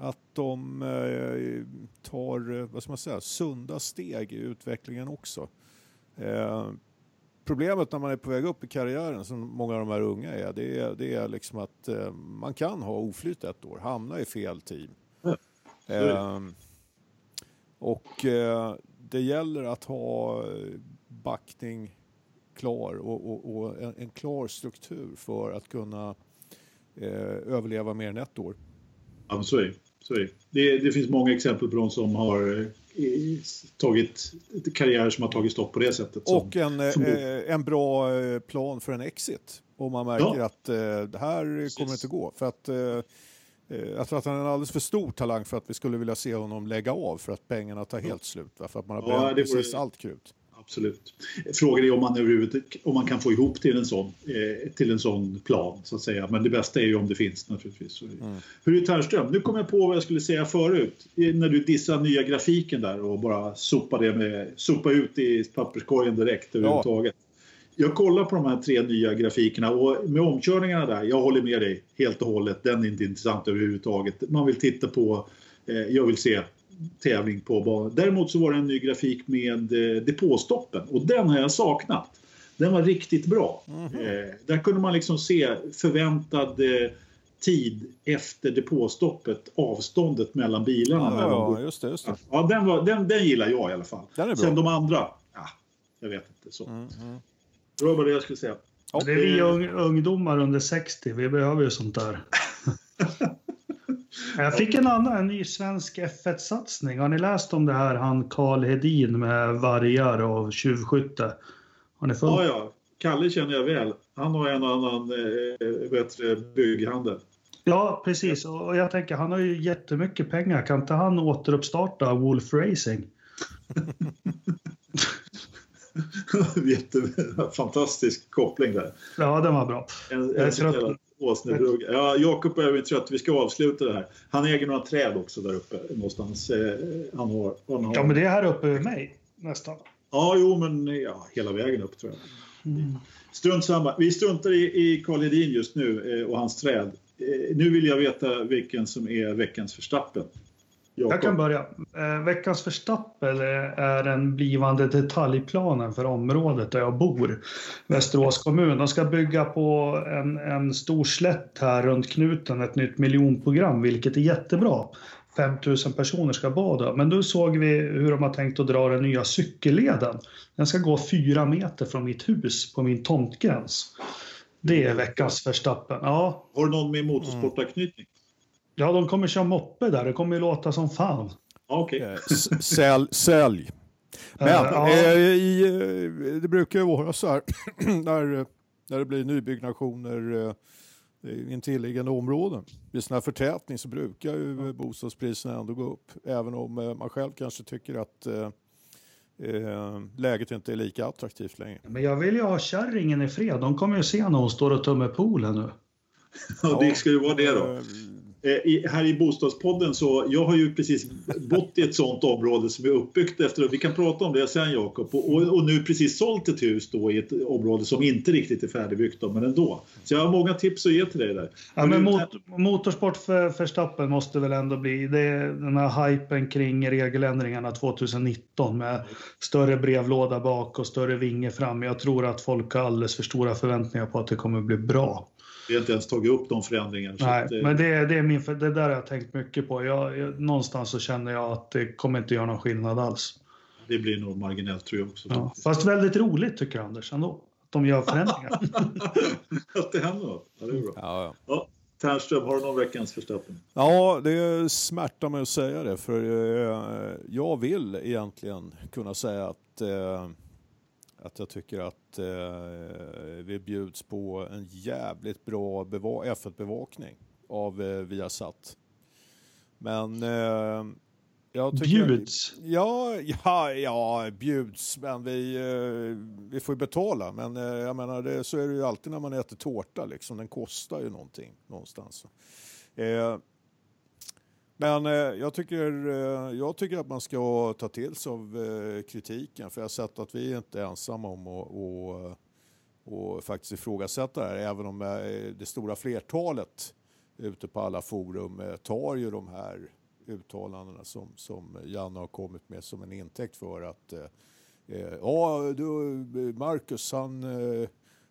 att de eh, tar vad ska man säga, sunda steg i utvecklingen också. Problemet när man är på väg upp i karriären, som många av de här unga är, det är, det är liksom att man kan ha oflyt ett år, hamna i fel team. Ja. och det gäller att ha backning klar och, och, och en, en, klar struktur för att kunna eh, överleva mer än ett år. Ja, så är det. Så det. det. Det finns många exempel på de som har eh, tagit karriärer som har tagit stopp på det sättet. Och en, eh, en bra eh, plan för en exit. Om man märker ja. att det här Precis. kommer inte gå. För att, jag tror att han är en alldeles för stor talang för att vi skulle vilja se honom lägga av för att pengarna tar helt slut. För att man har bränt ja, precis vore... allt krut absolut. Frågan är om man överhuvudtaget om man kan få ihop till en sån, eh, till en sån plan så att säga. Men det bästa är ju om det finns naturligtvis. Mm. Hur är Tärström? Nu kom jag på vad jag skulle säga förut. När du dissade nya grafiken där och bara sopa det med, ut i papperskorgen direkt överhuvudtaget. Ja. Jag kollar på de här tre nya grafikerna och med omkörningarna där, jag håller med dig helt och hållet. Den är inte intressant överhuvudtaget. Man vill titta på, eh, jag vill se tävling på banan. Däremot så var det en ny grafik med eh, depåstoppen och den har jag saknat. Den var riktigt bra. Mm -hmm. eh, där kunde man liksom se förväntad eh, tid efter depåstoppet, avståndet mellan bilarna. Ja, mellan ja just det. Just det. Ja, den, var, den, den gillar jag i alla fall. Den är bra. Sen de andra, ja, jag vet inte. Så. Mm, mm. Det var bara det jag skulle säga. Det är vi ungdomar under 60, vi behöver ju sånt där. Jag fick en annan, en ny svensk F1-satsning. Har ni läst om det här, han Karl Hedin med vargar och tjuvskytte? Har ni följt? Ja, ja. Kalle känner jag väl. Han har en annan eh, bättre bygghandel. Ja, precis. Och jag tänker, han har ju jättemycket pengar. Kan inte han återuppstarta Wolf Racing? Jätte, fantastisk koppling där. Ja, den var bra. En, en, en Åsnebrugga. Ja, Jakob börjar bli trött. Vi ska avsluta det här. Han äger några träd också där uppe någonstans. Eh, han har, han har... Ja, men det är här uppe med mig nästan. Ja, jo, men ja, hela vägen upp tror jag. Mm. Strunt samma. Vi struntar i, i Karl Hedin just nu eh, och hans träd. Eh, nu vill jag veta vilken som är veckans förstappen. Jacob. Jag kan börja. Eh, veckans förstappel är den blivande detaljplanen för området där jag bor, Västerås kommun. De ska bygga på en, en stor slätt här runt knuten, ett nytt miljonprogram, vilket är jättebra. 5000 personer ska bada. Men då såg vi hur de har tänkt att dra den nya cykelleden. Den ska gå fyra meter från mitt hus på min tomtgräns. Det är veckans förstappen. Ja. Har du någon med motorsportanknytning? Ja, de kommer köra moppe där. Det kommer ju låta som fan. Okay. Eh, sälj. sälj. Men uh, ja. eh, i, eh, det brukar ju vara så här när, när det blir nybyggnationer eh, i intilliggande områden. Vid sån här förtätning så brukar ju bostadspriserna ändå gå upp. Även om eh, man själv kanske tycker att eh, läget inte är lika attraktivt längre. Men jag vill ju ha kärringen i fred. De kommer ju se när hon står och tummar poolen nu. Ja, det ska ju vara det då. Eh, I, här i Bostadspodden så, jag har ju precis bott i ett sånt område som är uppbyggt efter, vi kan prata om det sen Jakob, och, och, nu precis sålt ett hus då i ett område som inte riktigt är färdigbyggt då, men ändå. Så jag har många tips att ge till dig där. Ja, men mot, motorsport för Verstappen måste väl ändå bli, det är den här hypen kring regeländringarna 2019 med större brevlåda bak och större vinge fram. Jag tror att folk har alldeles för stora förväntningar på att det kommer bli bra. Vi har inte ens tagit upp de förändringarna. Nej, att, men det, det, är min, det där har jag tänkt mycket på. Jag, jag, någonstans så känner jag att det kommer inte göra någon skillnad alls. Det blir nog marginellt tror jag också. Ja, fast väldigt roligt tycker jag Anders ändå. Att de gör förändringar. att det händer något. Ja, det är bra. Ja, ja. ja. Ternström, har du någon veckans förstappen? Ja, det smärtar mig att säga det för eh, jag vill egentligen kunna säga att eh, att jag tycker att eh, vi bjuds på en jävligt bra beva F1-bevakning av eh, Viasat. Men eh, jag tycker... Bjuds? Ja, ja, ja, bjuds, men vi, eh, vi får ju betala. Men eh, jag menar, det, så är det ju alltid när man äter tårta, liksom. den kostar ju någonting någonstans. Eh, men eh, jag, tycker, eh, jag tycker att man ska ta till sig av eh, kritiken för jag har sett att vi är inte ensamma om att eh, och, och faktiskt ifrågasätta det här även om eh, det stora flertalet ute på alla forum eh, tar ju de här uttalandena som, som Janne har kommit med som en intäkt för att ja, du, Marcus han,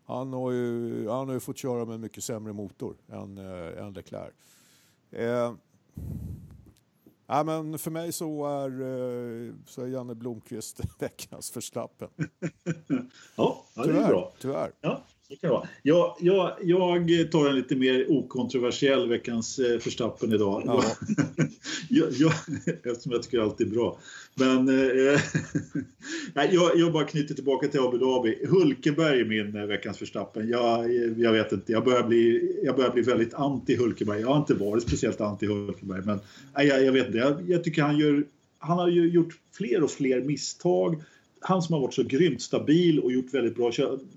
han, har ju, han har ju fått köra med mycket sämre motor än, än Leclerc. Ja, men för mig så är, eh, så är Janne Blomqvist veckans förstappen. ja, ja, det är bra. Tyvärr. Ja, det kan vara. Jag, jag, jag tar en lite mer okontroversiell veckans eh, förstappen idag. Ja. jag, jag, eftersom jag tycker allt är bra. Men eh, jag, jag bara knyter tillbaka till Abu Dhabi. Hulkeberg är min eh, veckans förstappen. Jag, jag vet inte, jag börjar, bli, jag börjar bli väldigt anti Hulkeberg. Jag har inte varit speciellt anti Hulkeberg, men nej, jag, jag vet inte. Jag, jag tycker han gör han har ju gjort fler och fler misstag han som har varit så grymt stabil och gjort väldigt bra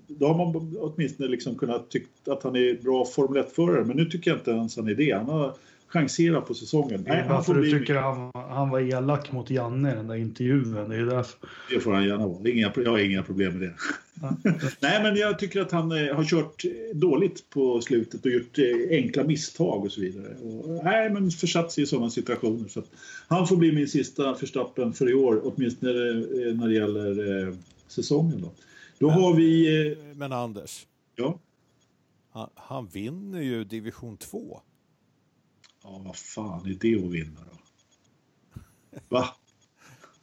då har man åtminstone liksom kunnat tycka att han är bra Formel 1-förare. Men nu tycker jag inte ens han är det. Han har chanserat på säsongen. Det är varför du tycker han, han var elak mot Janne i den där intervjun. Det, är därför. det får han gärna vara. Inga, jag har inga problem med det. Nej, men jag tycker att han eh, har kört dåligt på slutet och gjort eh, enkla misstag och så vidare. Och, nej, men försatt sig i sådana situationer. Så han får bli min sista förstappen för i år, åtminstone eh, när det gäller eh, säsongen. Då, då men, har vi... Eh, men Anders. Ja? Han, han vinner ju division 2. Ja, vad fan är det att vinna då? Va?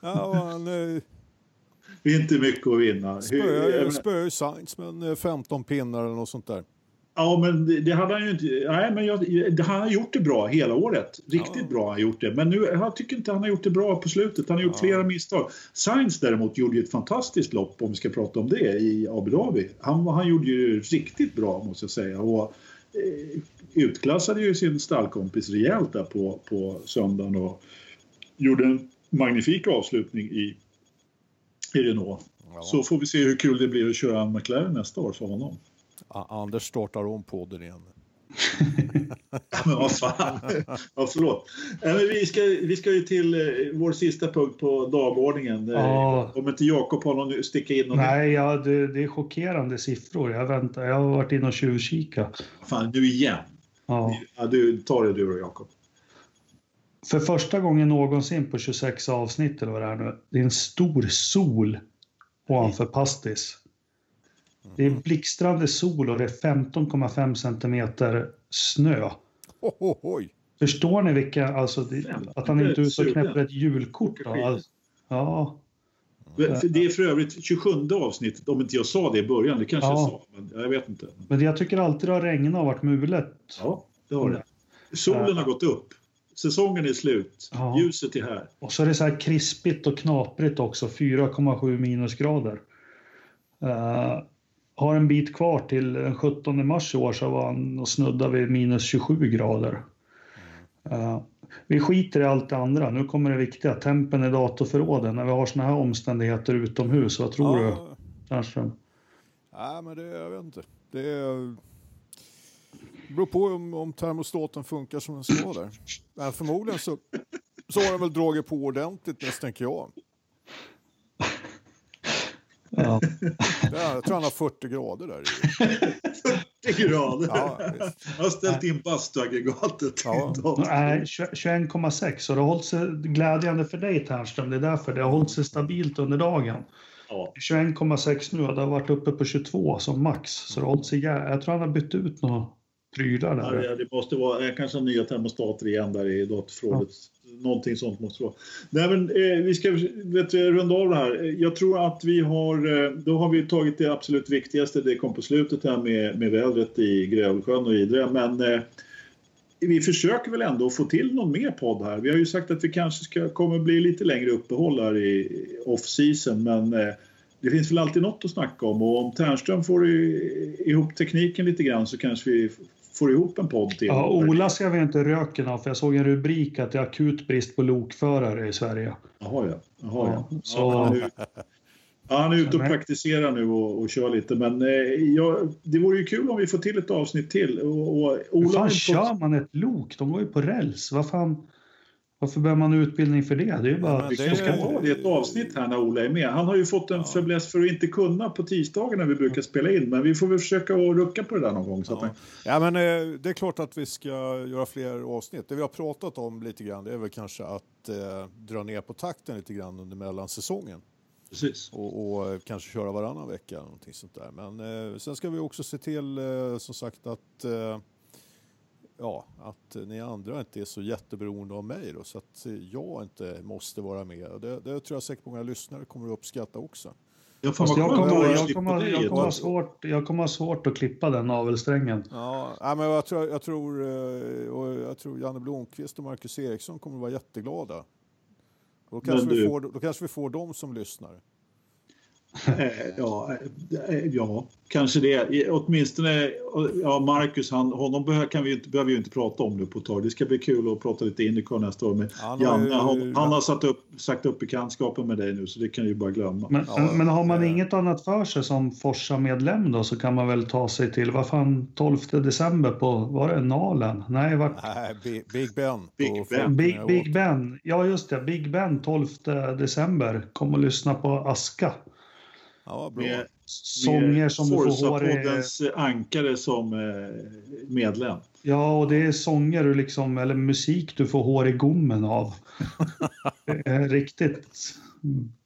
Ja, han... Eh... Inte mycket att vinna. Spöar ju Sainz med 15 pinnar eller något sånt där. Ja, men det, det hade han ju inte. Nej, men jag, det, han har gjort det bra hela året. Riktigt ja. bra har han gjort det. Men nu, jag tycker inte han har gjort det bra på slutet. Han har gjort ja. flera misstag. Sainz däremot gjorde ju ett fantastiskt lopp, om vi ska prata om det, i Abu Dhabi. Han, han gjorde ju riktigt bra, måste jag säga. Och, eh, utklassade ju sin stallkompis rejält där på, på söndagen och gjorde en magnifik avslutning i, i Renault. Ja. Så får vi se hur kul det blir att köra en McLaren nästa år för honom. Anders startar om podden igen. men vad fan. ja, förlåt. Äh, men vi, ska, vi ska ju till eh, vår sista punkt på dagordningen. Eh, ja. Om inte Jakob har någon sticka in någon... Nej, ja, det, det, är chockerande siffror. Jag väntar. Jag har varit inne och tjuvkikat. Fan, nu igen. Ja. ja du, tar det du då, Jakob. För första gången någonsin på 26 avsnitt eller vad det är nu. Det är en stor sol ovanför Pastis. Det är blixtrande sol och det är 15,5 centimeter snö. Oh, oh, oh. Förstår ni vilka, alltså, det, att han inte är ute och knäpper ett julkort? Då? Alltså, ja. Det är för övrigt 27 avsnittet, om inte jag sa det i början. Det kanske ja. jag sa, men jag vet inte. Men jag tycker alltid det har regnat och varit mulet. Ja, det har det. Solen har gått upp. Säsongen är slut. Ja. Ljuset är här. Och så är det så här krispigt och knaprigt också. 4,7 minusgrader. Uh, har en bit kvar till den 17 mars i år så var han och snuddade vid minus 27 grader. Uh, vi skiter i allt det andra. Nu kommer det viktiga. Tempen i datorförråden. När vi har såna här omständigheter utomhus. Vad tror ja. du, Ternström? Nej, men det, jag vet inte. Det är... beror på om, om termostaten funkar som den ska där. Men förmodligen så, så har den väl dragit på ordentligt misstänker jag. Ja. jag tror han har 40 grader där. 40 grader? Ja, jag har ställt in bastuaggregatet. Ja. 21,6 och det har hållit sig glädjande för dig Ternström. Det är därför det har hållit sig stabilt under dagen. Ja. 21,6 nu och det har varit uppe på 22 som max. Så det har hållit sig, jag tror han har bytt ut några prylar där. Ja, det måste vara kanske nya termostater igen där i datorförrådet. Ja någonting sånt måste det vara. Nej, men, eh, vi ska vet, runda av det här. Jag tror att vi har, eh, då har vi tagit det absolut viktigaste, det kom på slutet här med, med vädret i Grövelsjön och Idre. Men eh, vi försöker väl ändå få till någon mer podd här. Vi har ju sagt att vi kanske ska, kommer bli lite längre uppehåll här i off-season, men eh, det finns väl alltid något att snacka om och om Ternström får ihop tekniken lite grann så kanske vi får ihop en podd till. Ja, Ola ser vi inte röken av för jag såg en rubrik att det är akut brist på lokförare i Sverige. Jaha ja. Jaha, ja. Så... ja han, är, han är ute och praktiserar nu och, och kör lite men eh, ja, det vore ju kul om vi får till ett avsnitt till. Och, och Ola Hur fan kör man ett lok? De går ju på räls. Vad fan? Varför behöver man utbildning för det? Det är ju bara... Vi kanske ska ta det ett avsnitt här när Ola är med. Han har ju fått en ja. fäbless för att inte kunna på tisdagar när vi brukar spela in. Men vi får väl försöka att rucka på det där någon gång. Så ja. Att... ja men eh, det är klart att vi ska göra fler avsnitt. Det vi har pratat om lite grann det är väl kanske att eh, dra ner på takten lite grann under mellansäsongen. Precis. Och, och, eh, kanske köra varannan vecka. Någonting sånt där. Men eh, sen ska vi också se till eh, som sagt att eh, ja, att ni andra inte är så jätteberoende av mig då, så att jag inte måste vara med. Det, det tror jag säkert många lyssnare kommer att uppskatta också. Jag, jag, kommer, jag, kommer, jag, kommer ha svårt, jag kommer ha svårt att klippa den navelsträngen. Ja, men jag tror, jag tror, eh, och jag tror Janne Blomqvist och Marcus Eriksson kommer att vara jätteglada. Då kanske, du... vi får, då kanske vi får dem som lyssnar. Ja, eh, ja, kanske det. Åtminstone, ja, Marcus, han, honom behöver, kan vi inte, behöver vi inte prata om nu på ett tag. Det ska bli kul att prata lite Indycar nästa år. Men han Janne, har, han, han har satt upp, sagt upp bekantskapen med dig nu så det kan ju bara glömma. Men, ja, men har man inget annat för sig som Forsa-medlem då så kan man väl ta sig till, vad fan, 12 december på, var det Nalen? Nej, vart? Nej, Big Ben. Big Ben. Big, Big Ben. Ja, just det. Big Ben 12 december. Kom och lyssna på Aska. Ja, bra. Med, sånger som du får hår i... ankare som eh, medlem. Ja, och det är sånger du liksom, eller musik du får hår i gommen av. riktigt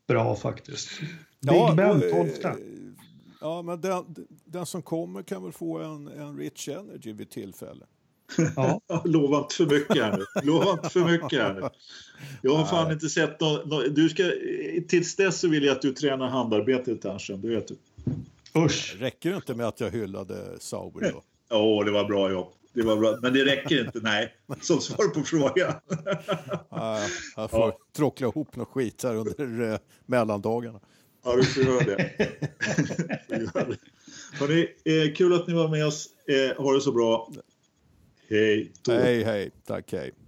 bra faktiskt. Big ja, Ben, 12. Ja, men den, den som kommer kan väl få en, en Rich Energy vid tillfälle. Ja. Lova inte för mycket här nu. Lova inte för mycket här nu. Jag har fan inte sett något. Du ska, tills dess så vill jag att du tränar handarbetet Ternström, det vet du. Usch. Räcker det inte med att jag hyllade Sauber då? Ja, oh, det var bra jobb. Det var bra. Men det räcker inte, nej. Som svar på frågan. jag får ja. tråckla ihop något skit här under eh, mellandagarna. Ja, du får göra det. Hörrni, eh, kul att ni var med oss. Eh, ha det så bra. Hej. Hej, hej. Tack, hej.